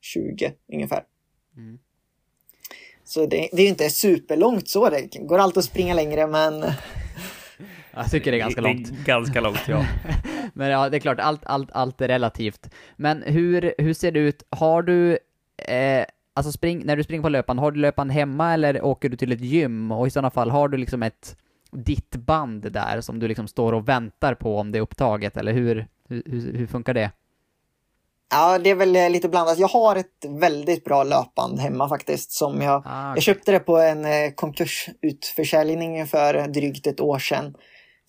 Speaker 3: 20 ungefär. Mm. Så det, det är inte superlångt så, det går alltid att springa längre men...
Speaker 2: Jag tycker det är ganska långt.
Speaker 1: Är ganska långt, ja.
Speaker 2: men ja, det är klart, allt, allt, allt är relativt. Men hur, hur ser det ut? Har du, eh, alltså spring, när du springer på löpband, har du löpband hemma eller åker du till ett gym? Och i sådana fall, har du liksom ett ditt band där som du liksom står och väntar på om det är upptaget, eller hur, hur, hur funkar det?
Speaker 3: Ja, det är väl eh, lite blandat. Jag har ett väldigt bra löpband hemma faktiskt. Som jag, ah, okay. jag köpte det på en eh, konkursutförsäljning för drygt ett år sedan.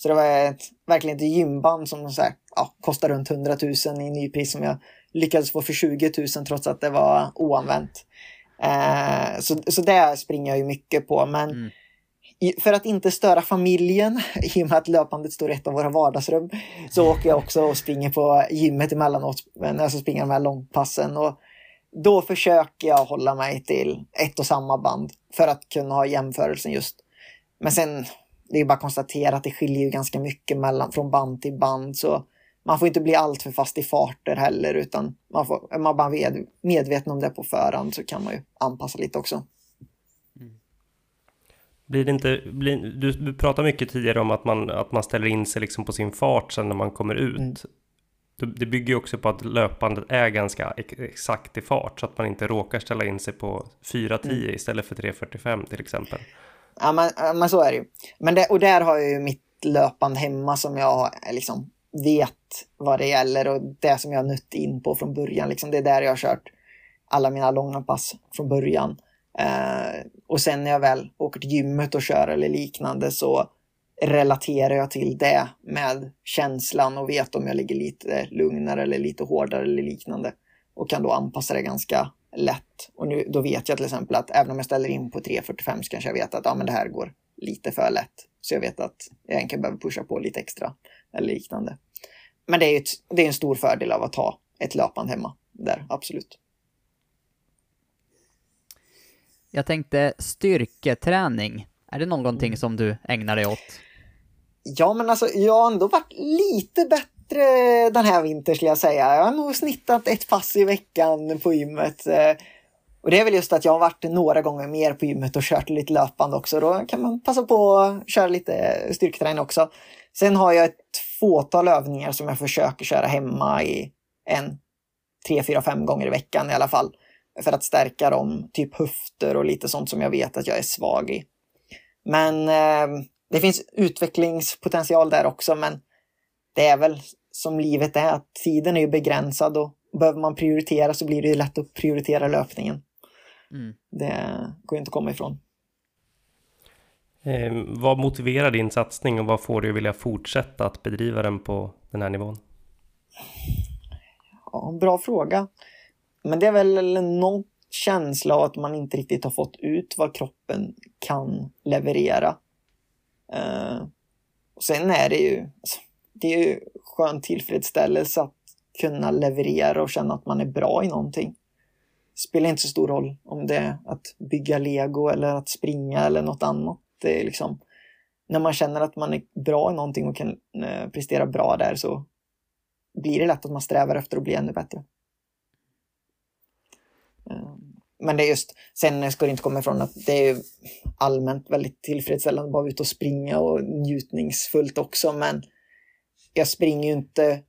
Speaker 3: Så det var ett, verkligen ett gymband som så här, ja, kostar runt 100 000 i nypris som jag lyckades få för 20 000 trots att det var oanvänt. Eh, så, så det springer jag ju mycket på. Men mm för att inte störa familjen, i och med att löpandet står i ett av våra vardagsrum, så åker jag också och springer på gymmet emellanåt när jag ska springa de här långpassen. Och då försöker jag hålla mig till ett och samma band för att kunna ha jämförelsen just. Men sen, det är bara att konstatera att det skiljer ju ganska mycket mellan, från band till band. Så man får inte bli alltför fast i farter heller, utan man får, är man bara medveten om det på förhand så kan man ju anpassa lite också.
Speaker 1: Blir det inte, blir, du, du pratade mycket tidigare om att man, att man ställer in sig liksom på sin fart sen när man kommer ut. Mm. Det bygger ju också på att löpandet är ganska exakt i fart så att man inte råkar ställa in sig på 4.10 mm. istället för 3.45 till exempel.
Speaker 3: Ja men, men så är det ju. Men det, och där har jag ju mitt löpande hemma som jag liksom vet vad det gäller och det som jag nött in på från början. Liksom det är där jag har kört alla mina långa pass från början. Eh, och sen när jag väl åker till gymmet och kör eller liknande så relaterar jag till det med känslan och vet om jag ligger lite lugnare eller lite hårdare eller liknande. Och kan då anpassa det ganska lätt. Och nu, då vet jag till exempel att även om jag ställer in på 3.45 så kanske jag vet att ja, men det här går lite för lätt. Så jag vet att jag egentligen behöver pusha på lite extra eller liknande. Men det är, ett, det är en stor fördel av att ha ett löpande hemma där, absolut.
Speaker 2: Jag tänkte styrketräning. Är det någonting mm. som du ägnar dig åt?
Speaker 3: Ja, men alltså jag har ändå varit lite bättre den här vintern skulle jag säga. Jag har nog snittat ett pass i veckan på gymmet. Eh, och det är väl just att jag har varit några gånger mer på gymmet och kört lite löpande också. Då kan man passa på att köra lite styrketräning också. Sen har jag ett fåtal övningar som jag försöker köra hemma i en, tre, fyra, fem gånger i veckan i alla fall för att stärka dem, typ höfter och lite sånt som jag vet att jag är svag i. Men eh, det finns utvecklingspotential där också, men det är väl som livet är, att tiden är ju begränsad och behöver man prioritera så blir det ju lätt att prioritera löpningen. Mm. Det går inte att komma ifrån.
Speaker 1: Eh, vad motiverar din satsning och vad får dig att vilja fortsätta att bedriva den på den här nivån?
Speaker 3: Ja, bra fråga. Men det är väl någon känsla av att man inte riktigt har fått ut vad kroppen kan leverera. Uh, och sen är det ju, alltså, det är ju skön tillfredsställelse att kunna leverera och känna att man är bra i någonting. Det spelar inte så stor roll om det är att bygga lego eller att springa eller något annat. Det är liksom, när man känner att man är bra i någonting och kan eh, prestera bra där så blir det lätt att man strävar efter att bli ännu bättre. Eh, men det är just, sen ska det inte komma ifrån att det är allmänt väldigt tillfredsställande att vara ute och springa och njutningsfullt också. Men jag springer ju inte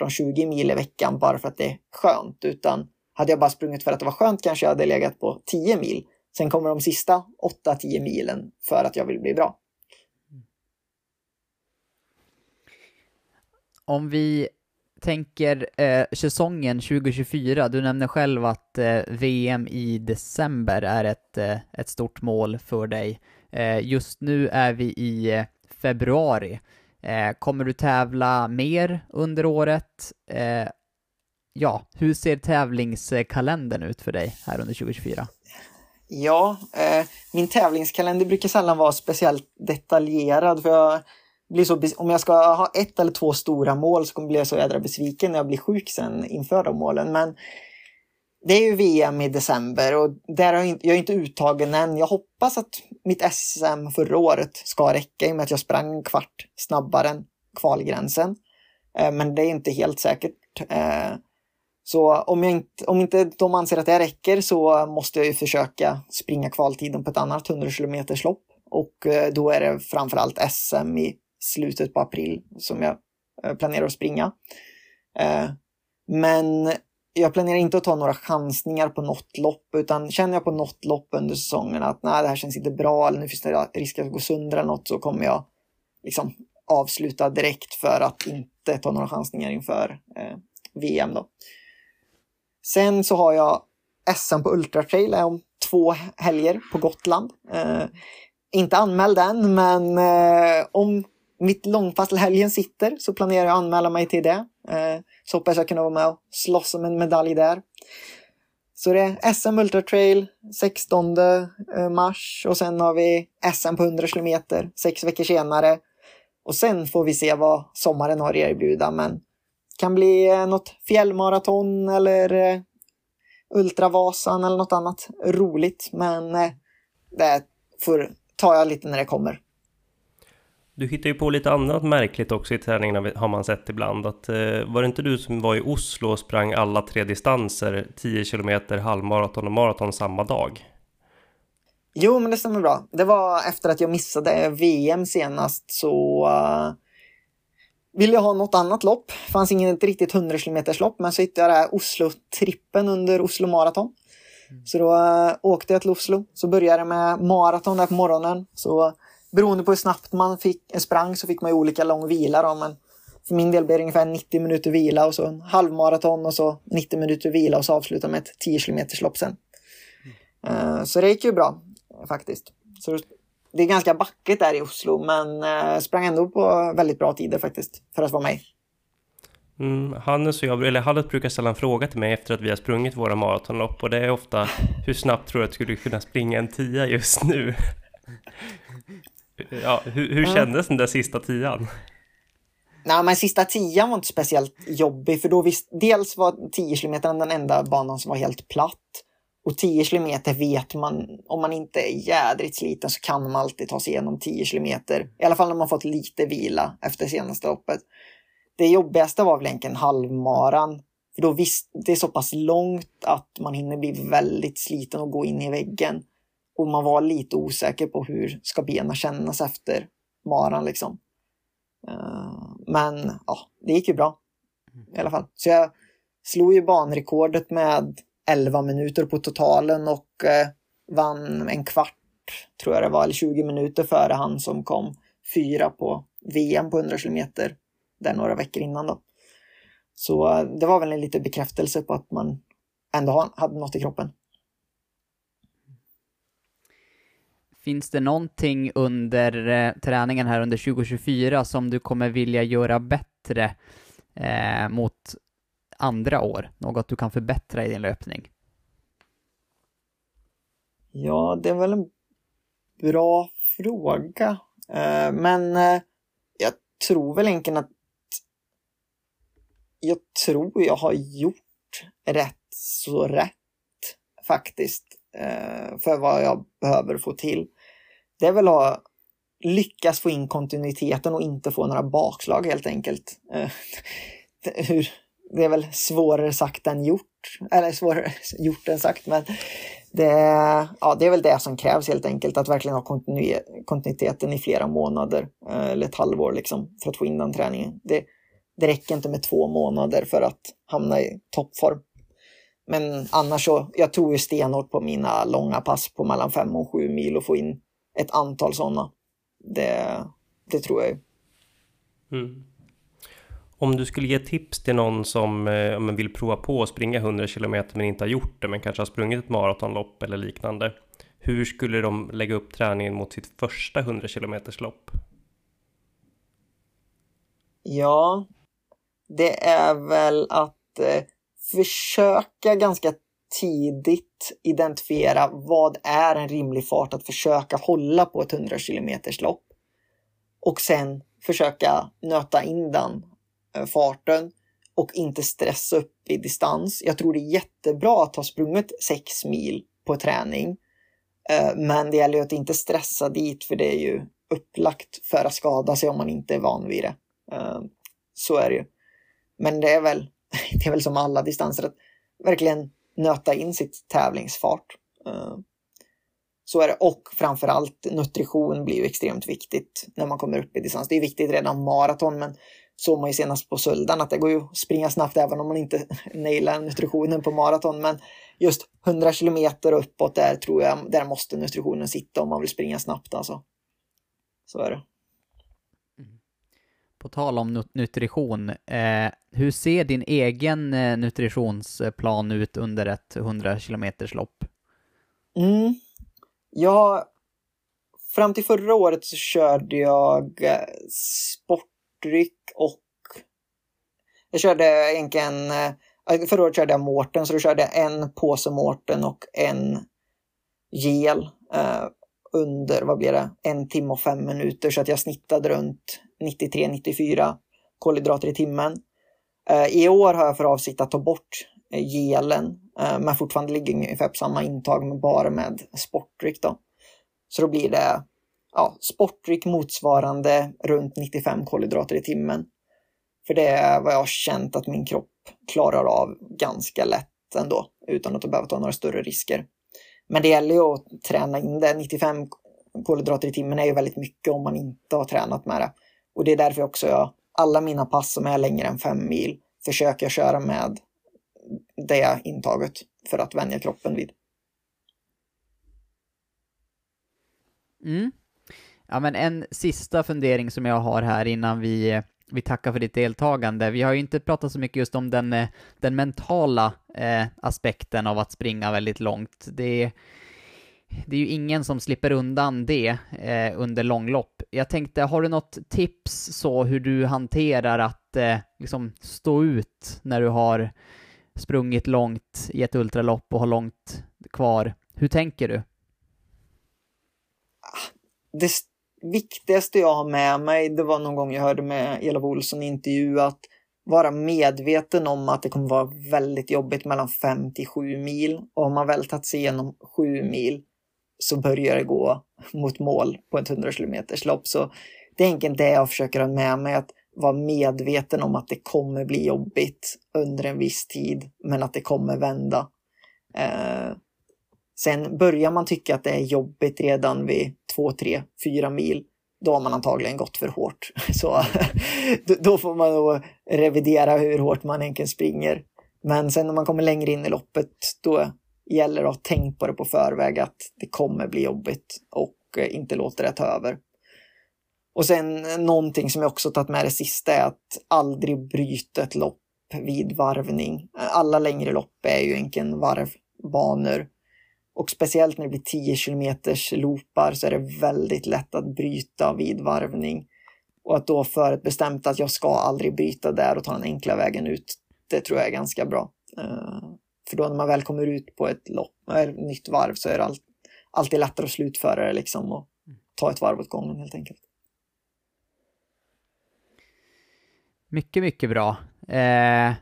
Speaker 3: 18-20 mil i veckan bara för att det är skönt, utan hade jag bara sprungit för att det var skönt kanske jag hade legat på 10 mil. Sen kommer de sista 8-10 milen för att jag vill bli bra.
Speaker 2: Om vi tänker eh, säsongen 2024, du nämner själv att eh, VM i december är ett, eh, ett stort mål för dig. Eh, just nu är vi i eh, februari. Eh, kommer du tävla mer under året? Eh, ja, hur ser tävlingskalendern ut för dig här under 2024?
Speaker 3: Ja, eh, min tävlingskalender brukar sällan vara speciellt detaljerad för jag blir så, om jag ska ha ett eller två stora mål så kommer jag bli så jädra besviken när jag blir sjuk sen inför de målen. Men det är ju VM i december och där har jag, jag är inte uttagen än. Jag hoppas att mitt SM förra året ska räcka i och med att jag sprang en kvart snabbare än kvalgränsen. Eh, men det är inte helt säkert. Eh, så om, jag inte, om inte de anser att det räcker så måste jag ju försöka springa kvaltiden på ett annat 100 km lopp. Och eh, då är det framförallt SM i slutet på april som jag planerar att springa. Men jag planerar inte att ta några chansningar på något lopp, utan känner jag på något lopp under säsongen att nej, det här känns inte bra eller nu finns det risk att gå sönder eller något så kommer jag liksom avsluta direkt för att inte ta några chansningar inför eh, VM. Då. Sen så har jag SM på Ultra Trail eh, om två helger på Gotland. Eh, inte anmäld än, men eh, om mitt långpass helgen sitter så planerar jag att anmäla mig till det. Eh, så hoppas jag kunna vara med och slåss om en medalj där. Så det är SM Ultra Trail 16 eh, mars och sen har vi SM på 100 kilometer sex veckor senare. Och sen får vi se vad sommaren har att erbjuda, men kan bli eh, något fjällmaraton eller eh, Ultravasan eller något annat roligt. Men det får tar jag lite när det kommer.
Speaker 1: Du hittar ju på lite annat märkligt också i träningarna har man sett ibland. Att, eh, var det inte du som var i Oslo och sprang alla tre distanser, 10 kilometer, halvmaraton och maraton samma dag?
Speaker 3: Jo, men det stämmer bra. Det var efter att jag missade VM senast så uh, ville jag ha något annat lopp. Det fanns inget riktigt 100 km lopp, men så hittade jag det här Oslo-trippen under Oslo Marathon. Så då äh, åkte jag till Oslo. Så började jag med maraton där på morgonen. Så beroende på hur snabbt man fick, sprang så fick man ju olika lång vila. Då, men för min del blev det ungefär 90 minuter vila och så en halvmaraton och så 90 minuter vila och så avsluta med ett 10 km lopp sen. Uh, så det gick ju bra faktiskt. Så det är ganska backigt där i Oslo men uh, sprang ändå på väldigt bra tider faktiskt för att vara mig.
Speaker 1: Mm, Hannes och jag, eller Hannes brukar ställa en fråga till mig efter att vi har sprungit våra maratonlopp och det är ofta hur snabbt tror du att du skulle kunna springa en tia just nu? Ja, hur, hur kändes den där sista tian?
Speaker 3: Nej, men sista tian var inte speciellt jobbig för då visst, dels var 10 km den enda banan som var helt platt. Och 10 km vet man, om man inte är jädrigt sliten så kan man alltid ta sig igenom 10 km. I alla fall när man fått lite vila efter senaste loppet. Det jobbigaste var väl egentligen halvmaran. För då visst, det är så pass långt att man hinner bli väldigt sliten och gå in i väggen. Och man var lite osäker på hur ska benen kännas efter maran liksom. Eh, men ja, det gick ju bra. I alla fall. Så jag slog ju banrekordet med 11 minuter på totalen och eh, vann en kvart, tror jag det var, eller 20 minuter före han som kom fyra på VM på 100 kilometer där några veckor innan då. Så eh, det var väl en liten bekräftelse på att man ändå hade något i kroppen.
Speaker 2: Finns det någonting under eh, träningen här under 2024 som du kommer vilja göra bättre eh, mot andra år? Något du kan förbättra i din löpning?
Speaker 3: Ja, det är väl en bra fråga. Eh, men eh, jag tror väl egentligen att jag tror jag har gjort rätt så rätt faktiskt eh, för vad jag behöver få till. Det är väl att lyckas få in kontinuiteten och inte få några bakslag helt enkelt. Eh, det är väl svårare sagt än gjort. Eller svårare gjort än sagt, men det, ja, det är väl det som krävs helt enkelt. Att verkligen ha kontinuiteten i flera månader eh, eller ett halvår liksom, för att få in den träningen. Det, det räcker inte med två månader för att hamna i toppform. Men annars så, jag tror ju stenhårt på mina långa pass på mellan fem och sju mil och få in ett antal sådana. Det, det tror jag ju.
Speaker 1: Mm. Om du skulle ge tips till någon som eh, vill prova på att springa 100 km men inte har gjort det men kanske har sprungit ett maratonlopp eller liknande. Hur skulle de lägga upp träningen mot sitt första 100 km lopp?
Speaker 3: Ja, det är väl att eh, försöka ganska tidigt identifiera vad är en rimlig fart att försöka hålla på ett 100 km lopp. Och sen försöka nöta in den eh, farten och inte stressa upp i distans. Jag tror det är jättebra att ha sprungit 6 mil på träning. Eh, men det gäller ju att inte stressa dit för det är ju upplagt för att skada sig om man inte är van vid det. Eh, så är det ju. Men det är väl, det är väl som alla distanser att verkligen nöta in sitt tävlingsfart. Eh, så är det. Och framförallt nutrition blir ju extremt viktigt när man kommer upp i distans. Det är viktigt redan maraton, men såg man ju senast på Söldan att det går ju att springa snabbt även om man inte nailar nutritionen på maraton. Men just 100 kilometer uppåt där tror jag, där måste nutritionen sitta om man vill springa snabbt alltså. Så är det.
Speaker 2: På tal om nutrition, eh, hur ser din egen eh, nutritionsplan ut under ett 100 km lopp?
Speaker 3: Mm. Jag, fram till förra året så körde jag eh, sportdryck och jag körde egentligen, eh, förra året körde jag Mårten, så då körde jag en påse Mårten och en gel eh, under, vad blir det, en timme och fem minuter så att jag snittade runt 93-94 kolhydrater i timmen. Eh, I år har jag för avsikt att ta bort eh, gelen, eh, men fortfarande ligger ungefär på samma intag, men bara med sportdryck. Då. Så då blir det ja, sportdryck motsvarande runt 95 kolhydrater i timmen. För det är vad jag har känt att min kropp klarar av ganska lätt ändå, utan att behöva ta några större risker. Men det gäller ju att träna in det. 95 kolhydrater i timmen är ju väldigt mycket om man inte har tränat med det. Och det är därför också jag, alla mina pass som är längre än fem mil, försöker jag köra med det intaget för att vänja kroppen vid.
Speaker 2: Mm. Ja, men en sista fundering som jag har här innan vi, vi tackar för ditt deltagande. Vi har ju inte pratat så mycket just om den, eh, den mentala eh, aspekten av att springa väldigt långt. Det det är ju ingen som slipper undan det eh, under långlopp. Jag tänkte, har du något tips så hur du hanterar att eh, liksom stå ut när du har sprungit långt i ett ultralopp och har långt kvar? Hur tänker du?
Speaker 3: Ah, det viktigaste jag har med mig, det var någon gång jag hörde med Elof Olsson i intervju att vara medveten om att det kommer vara väldigt jobbigt mellan 5 till 7 mil. Och om man väl tagit sig igenom 7 mil så börjar det gå mot mål på ett 100 km lopp. Så det är egentligen det jag försöker ha med mig, att vara medveten om att det kommer bli jobbigt under en viss tid, men att det kommer vända. Eh, sen börjar man tycka att det är jobbigt redan vid 2, 3, 4 mil, då har man antagligen gått för hårt. Så då får man nog revidera hur hårt man egentligen springer. Men sen när man kommer längre in i loppet, då gäller att ha tänkt på det på förväg att det kommer bli jobbigt och eh, inte låta det ta över. Och sen eh, någonting som jag också tagit med det sista är att aldrig bryta ett lopp vid varvning. Alla längre lopp är ju egentligen varvbanor. Och speciellt när det blir 10 km loopar så är det väldigt lätt att bryta vid varvning. Och att då förutbestämt att jag ska aldrig bryta där och ta den enkla vägen ut, det tror jag är ganska bra. Eh, för då när man väl kommer ut på ett lopp, ett nytt varv, så är det all, alltid lättare att slutföra det liksom och ta ett varv åt gången helt enkelt.
Speaker 2: Mycket, mycket bra. Eh,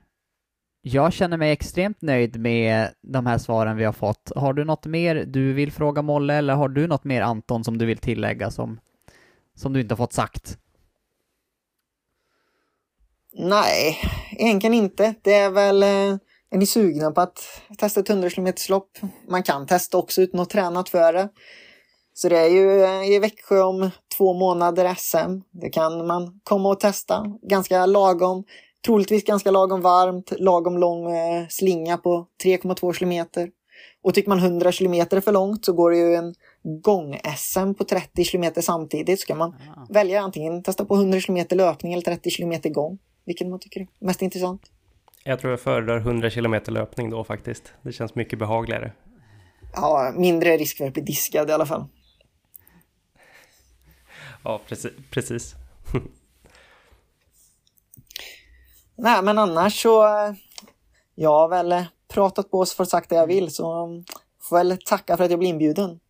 Speaker 2: jag känner mig extremt nöjd med de här svaren vi har fått. Har du något mer du vill fråga Molle eller har du något mer Anton som du vill tillägga som, som du inte har fått sagt?
Speaker 3: Nej, egentligen inte. Det är väl eh, är ni sugna på att testa ett 100 km lopp? Man kan testa också utan att tränat för det. Så det är ju eh, i Växjö om två månader SM. Det kan man komma och testa. Ganska lagom, troligtvis ganska lagom varmt, lagom lång eh, slinga på 3,2 kilometer. Och tycker man 100 kilometer är för långt så går det ju en gång-SM på 30 kilometer samtidigt. Så kan man ah. välja antingen testa på 100 kilometer löpning eller 30 kilometer gång. Vilket man tycker är mest intressant.
Speaker 1: Jag tror jag föredrar 100 km löpning då faktiskt. Det känns mycket behagligare.
Speaker 3: Ja, mindre risk för att bli diskad i alla fall.
Speaker 1: Ja, precis. precis.
Speaker 3: Nej, men annars så... Jag har väl pratat på oss för sagt det jag vill, så får väl tacka för att jag blev inbjuden.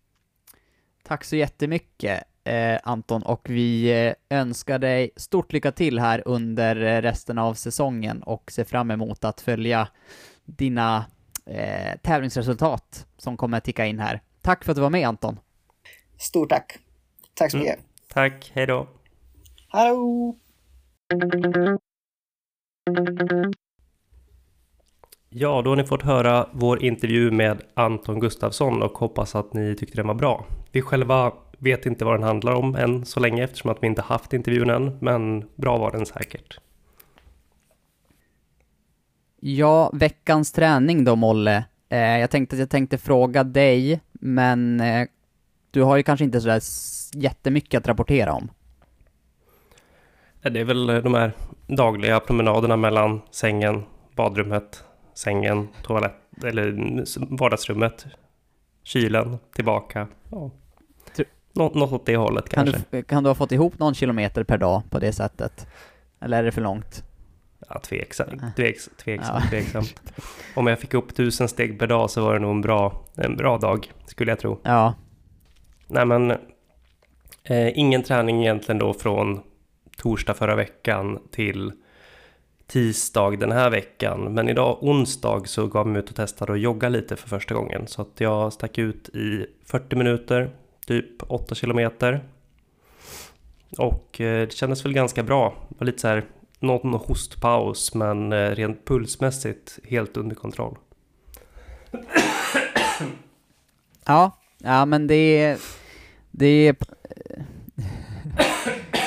Speaker 2: Tack så jättemycket eh, Anton och vi eh, önskar dig stort lycka till här under eh, resten av säsongen och ser fram emot att följa dina eh, tävlingsresultat som kommer att ticka in här. Tack för att du var med Anton.
Speaker 3: Stort tack. Tack så mm. mycket. Mm,
Speaker 1: tack, hej då.
Speaker 3: Hallå!
Speaker 1: Ja, då har ni fått höra vår intervju med Anton Gustafsson och hoppas att ni tyckte den var bra. Vi själva vet inte vad den handlar om än så länge eftersom att vi inte haft intervjun än, men bra var den säkert.
Speaker 2: Ja, veckans träning då Molle. Eh, jag tänkte att jag tänkte fråga dig, men eh, du har ju kanske inte sådär jättemycket att rapportera om.
Speaker 1: Det är väl de här dagliga promenaderna mellan sängen, badrummet, sängen, toalett eller vardagsrummet, kylen, tillbaka. Ja. Nå något åt det hållet
Speaker 2: kan
Speaker 1: kanske.
Speaker 2: Du, kan du ha fått ihop någon kilometer per dag på det sättet? Eller är det för långt?
Speaker 1: Ja, tveksam, tveks, tveksam, ja. tveksam. Om jag fick upp tusen steg per dag så var det nog en bra, en bra dag, skulle jag tro.
Speaker 2: Ja.
Speaker 1: Nej men, eh, ingen träning egentligen då från torsdag förra veckan till tisdag den här veckan. Men idag onsdag så gav jag mig ut och testade att jogga lite för första gången. Så att jag stack ut i 40 minuter, typ 8 kilometer. Och eh, det kändes väl ganska bra. Det var lite så här, någon hostpaus men eh, rent pulsmässigt helt under kontroll.
Speaker 2: Ja, ja men det. Det eh,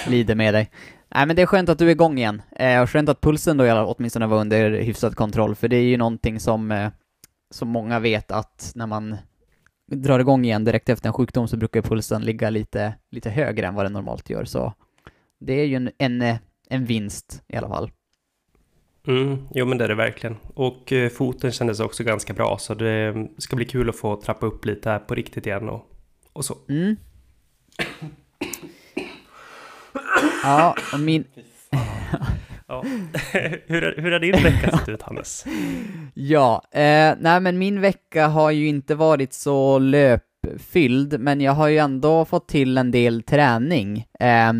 Speaker 2: lider med dig. Nej men det är skönt att du är igång igen, eh, och skönt att pulsen då åtminstone var under hyfsad kontroll, för det är ju någonting som, som många vet att när man drar igång igen direkt efter en sjukdom så brukar pulsen ligga lite, lite högre än vad den normalt gör, så det är ju en, en, en vinst i alla fall.
Speaker 1: Mm, jo men det är det verkligen. Och eh, foten kändes också ganska bra, så det ska bli kul att få trappa upp lite här på riktigt igen och, och så.
Speaker 2: Mm. Ja, och min...
Speaker 1: ja. hur, hur har din vecka sett ut, Hannes?
Speaker 2: Ja, eh, nej men min vecka har ju inte varit så löpfylld, men jag har ju ändå fått till en del träning. Eh,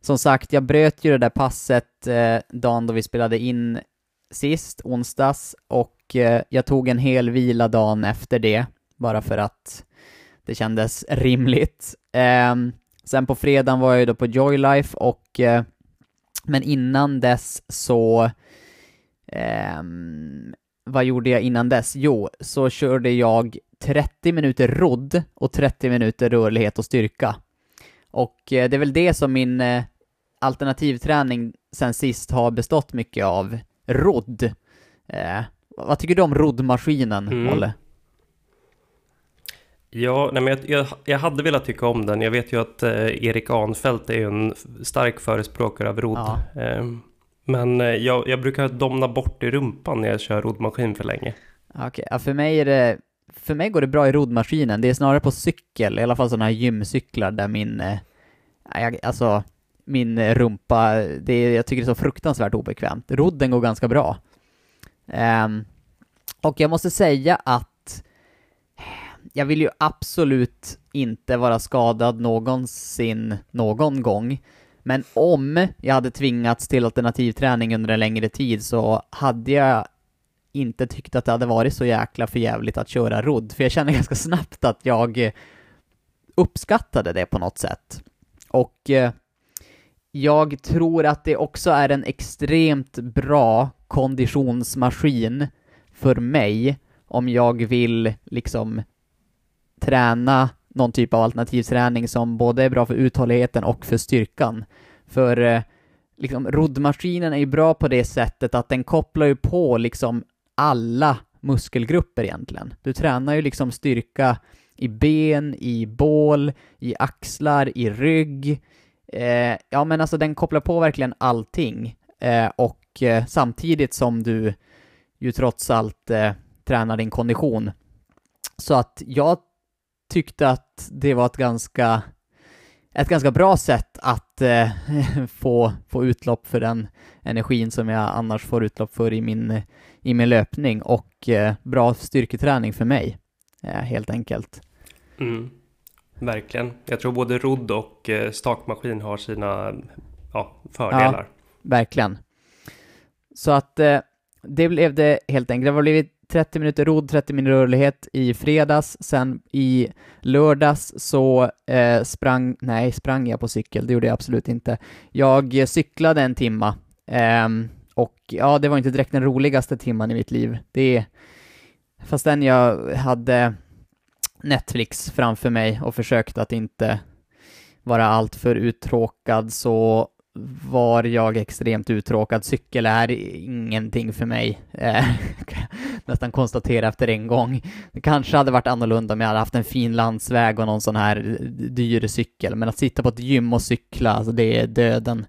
Speaker 2: som sagt, jag bröt ju det där passet eh, dagen då vi spelade in sist, onsdags, och eh, jag tog en hel vila dagen efter det, bara för att det kändes rimligt. Eh, Sen på fredagen var jag ju då på Joylife och eh, men innan dess så eh, vad gjorde jag innan dess? Jo, så körde jag 30 minuter rodd och 30 minuter rörlighet och styrka. Och eh, det är väl det som min eh, alternativträning sen sist har bestått mycket av. Rodd. Eh, vad tycker du om roddmaskinen, mm. Olle?
Speaker 1: Ja, nej, men jag, jag, jag, hade velat tycka om den. Jag vet ju att eh, Erik Anfält är en stark förespråkare av rodd. Ja. Eh, men jag, jag, brukar domna bort i rumpan när jag kör roddmaskin för länge.
Speaker 2: Okej, okay. ja, för mig är det... För mig går det bra i roddmaskinen. Det är snarare på cykel, i alla fall sådana här gymcyklar där min... Eh, alltså, min rumpa, det är, jag tycker det är så fruktansvärt obekvämt. Rodden går ganska bra. Um, och jag måste säga att jag vill ju absolut inte vara skadad någonsin, någon gång. Men om jag hade tvingats till alternativträning under en längre tid så hade jag inte tyckt att det hade varit så jäkla förjävligt att köra rodd, för jag känner ganska snabbt att jag uppskattade det på något sätt. Och eh, jag tror att det också är en extremt bra konditionsmaskin för mig om jag vill liksom träna någon typ av alternativträning som både är bra för uthålligheten och för styrkan. För eh, liksom, roddmaskinen är ju bra på det sättet att den kopplar ju på liksom alla muskelgrupper egentligen. Du tränar ju liksom styrka i ben, i bål, i axlar, i rygg. Eh, ja, men alltså den kopplar på verkligen allting. Eh, och eh, samtidigt som du ju trots allt eh, tränar din kondition. Så att jag tyckte att det var ett ganska, ett ganska bra sätt att eh, få, få utlopp för den energin som jag annars får utlopp för i min, i min löpning och eh, bra styrketräning för mig, eh, helt enkelt.
Speaker 1: Mm. Verkligen. Jag tror både rodd och eh, stakmaskin har sina ja, fördelar. Ja,
Speaker 2: verkligen. Så att eh, det blev det helt enkelt. Det har blivit 30 minuter rodd, 30 minuter rörlighet i fredags, sen i lördags så eh, sprang, nej, sprang jag på cykel, det gjorde jag absolut inte. Jag cyklade en timma, eh, och ja, det var inte direkt den roligaste timman i mitt liv. Det, fastän jag hade Netflix framför mig och försökte att inte vara alltför uttråkad så var jag extremt uttråkad. Cykel är ingenting för mig. Eh, nästan konstatera efter en gång. Det kanske hade varit annorlunda om jag hade haft en fin landsväg och någon sån här dyr cykel, men att sitta på ett gym och cykla, alltså det är döden.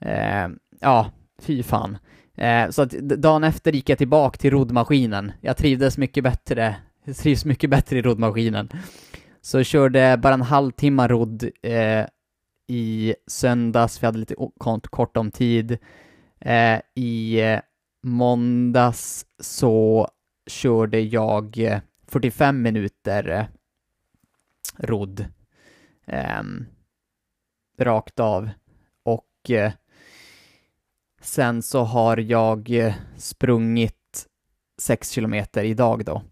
Speaker 2: Eh, ja, fy fan. Eh, så att dagen efter gick jag tillbaka till roddmaskinen. Jag trivdes mycket bättre, jag trivs mycket bättre i roddmaskinen. Så jag körde bara en halvtimme rodd eh, i söndags, vi hade lite kort om tid. Eh, I eh, måndags så körde jag eh, 45 minuter eh, rodd eh, rakt av och eh, sen så har jag eh, sprungit 6 kilometer idag då.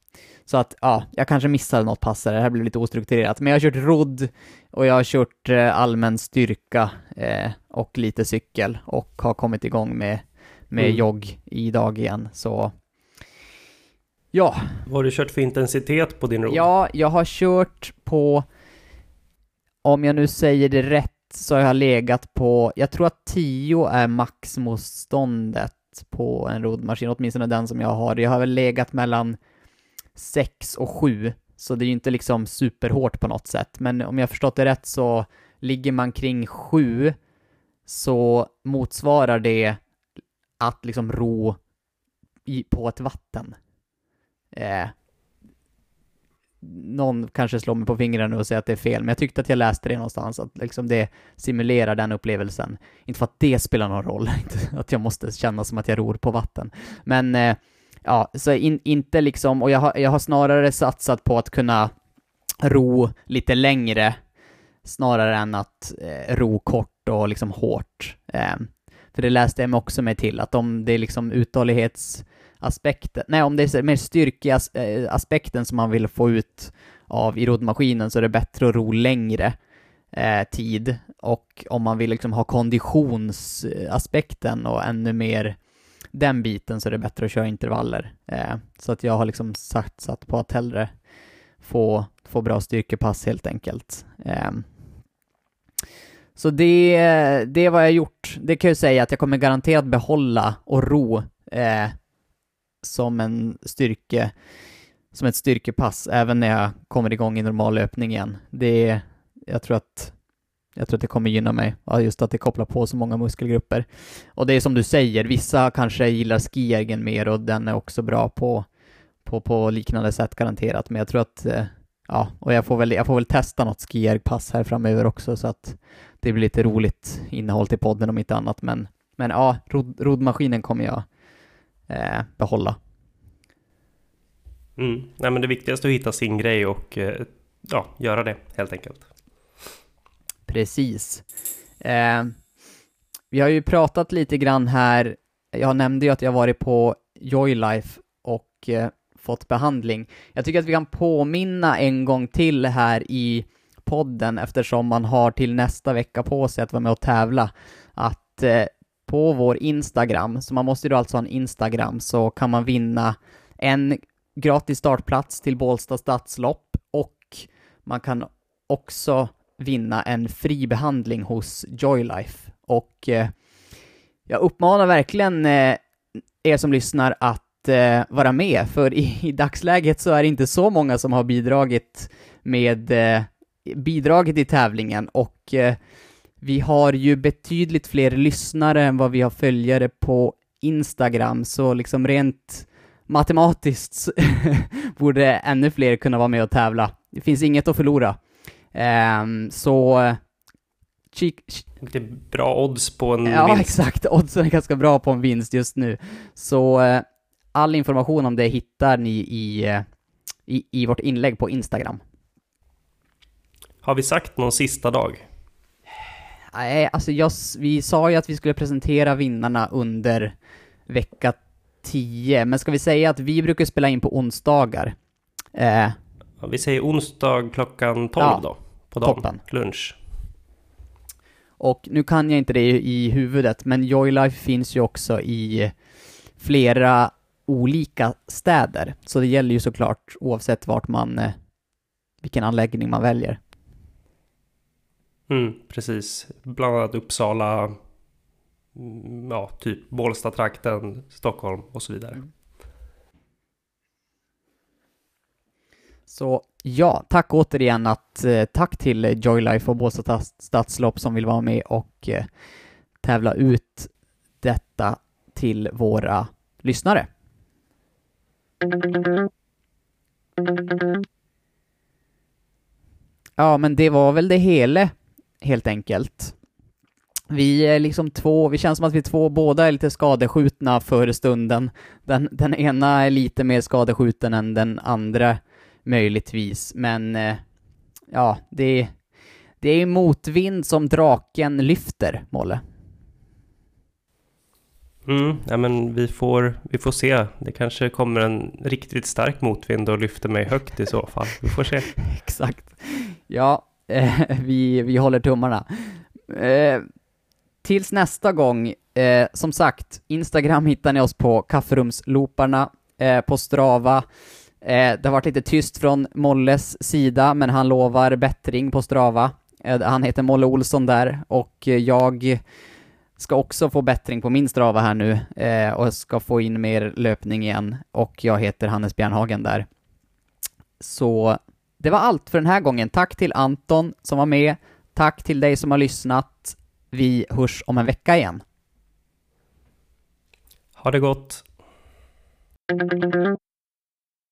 Speaker 2: Så att, ja, jag kanske missade något pass där, det här blev lite ostrukturerat. Men jag har kört rodd och jag har kört eh, allmän styrka eh, och lite cykel och har kommit igång med, med mm. jogg idag igen, så ja.
Speaker 1: Vad har du kört för intensitet på din rodd?
Speaker 2: Ja, jag har kört på, om jag nu säger det rätt, så har jag legat på, jag tror att 10 är maxmotståndet på en roddmaskin, åtminstone den som jag har. Jag har väl legat mellan 6 och 7, så det är ju inte liksom superhårt på något sätt. Men om jag förstått det rätt så ligger man kring 7 så motsvarar det att liksom ro i, på ett vatten. Eh, någon kanske slår mig på fingrarna och säger att det är fel, men jag tyckte att jag läste det någonstans, att liksom det simulerar den upplevelsen. Inte för att det spelar någon roll, att jag måste känna som att jag ror på vatten. Men eh, ja, så in, inte liksom, och jag har, jag har snarare satsat på att kunna ro lite längre, snarare än att eh, ro kort och liksom hårt. Eh, för det läste jag mig också mig till, att om det är liksom uthållighetsaspekten, nej om det är mer styrkeaspekten eh, som man vill få ut av i roddmaskinen så är det bättre att ro längre eh, tid och om man vill liksom ha konditionsaspekten och ännu mer den biten så är det bättre att köra intervaller. Eh, så att jag har liksom satsat på att hellre få, få bra styrkepass helt enkelt. Eh, så det, det är vad jag har gjort. Det kan jag säga att jag kommer garanterat behålla och ro eh, som en styrke, som ett styrkepass även när jag kommer igång i normal löpning igen. Det, jag tror att jag tror att det kommer gynna mig, just att det kopplar på så många muskelgrupper. Och det är som du säger, vissa kanske gillar Skiergen mer och den är också bra på, på, på liknande sätt garanterat, men jag tror att, eh, ja, och jag får väl, jag får väl testa något skiergpass här framöver också så att det blir lite roligt innehåll till podden om inte annat, men, men ja, rod, roddmaskinen kommer jag eh, behålla.
Speaker 1: Mm. Nej, men det viktigaste är att hitta sin grej och eh, ja, göra det helt enkelt.
Speaker 2: Precis. Eh, vi har ju pratat lite grann här, jag nämnde ju att jag varit på Joylife och eh, fått behandling. Jag tycker att vi kan påminna en gång till här i podden eftersom man har till nästa vecka på sig att vara med och tävla, att eh, på vår Instagram, så man måste ju då alltså ha en Instagram, så kan man vinna en gratis startplats till Bålsta stadslopp och man kan också vinna en fri behandling hos Joylife. Och eh, jag uppmanar verkligen eh, er som lyssnar att eh, vara med, för i, i, dagsläget så är det inte så många som har bidragit med eh, bidragit i tävlingen och eh, vi har ju betydligt fler lyssnare än vad vi har följare på Instagram, så liksom rent matematiskt borde ännu fler kunna vara med och tävla. Det finns inget att förlora. Um, så...
Speaker 1: Kik, Lite bra odds på en
Speaker 2: ja,
Speaker 1: vinst.
Speaker 2: Ja, exakt. Oddsen är ganska bra på en vinst just nu. Så uh, all information om det hittar ni i, uh, i, i vårt inlägg på Instagram.
Speaker 1: Har vi sagt någon sista dag?
Speaker 2: Nej, alltså jag, vi sa ju att vi skulle presentera vinnarna under vecka 10, men ska vi säga att vi brukar spela in på onsdagar? Eh,
Speaker 1: vi säger onsdag klockan 12 ja, då, på dagen. Toppen. Lunch.
Speaker 2: Och nu kan jag inte det i huvudet, men Joylife finns ju också i flera olika städer. Så det gäller ju såklart oavsett vart man, eh, vilken anläggning man väljer.
Speaker 1: Mm, precis. Bland annat Uppsala, mm, ja, typ Bålsta-trakten, Stockholm och så vidare. Mm.
Speaker 2: Så ja, tack återigen att, eh, tack till eh, Joylife och Båstad Stadslopp som vill vara med och eh, tävla ut detta till våra lyssnare. Ja, men det var väl det hela, helt enkelt. Vi är liksom två, vi känns som att vi två båda är lite skadeskjutna för stunden. Den, den ena är lite mer skadeskjuten än den andra, möjligtvis, men eh, ja, det, det är motvind som draken lyfter, Molle.
Speaker 1: Mm, ja, men vi får, vi får se. Det kanske kommer en riktigt stark motvind och lyfter mig högt i så fall. Vi får se.
Speaker 2: Exakt. Ja, eh, vi, vi håller tummarna. Eh, tills nästa gång, eh, som sagt, Instagram hittar ni oss på kafferumslooparna, eh, på Strava. Eh, det har varit lite tyst från Molles sida, men han lovar bättring på Strava. Eh, han heter Molle Olsson där, och jag ska också få bättring på min Strava här nu eh, och ska få in mer löpning igen och jag heter Hannes Bjärnhagen där. Så det var allt för den här gången. Tack till Anton som var med. Tack till dig som har lyssnat. Vi hörs om en vecka igen.
Speaker 1: Ha det gott!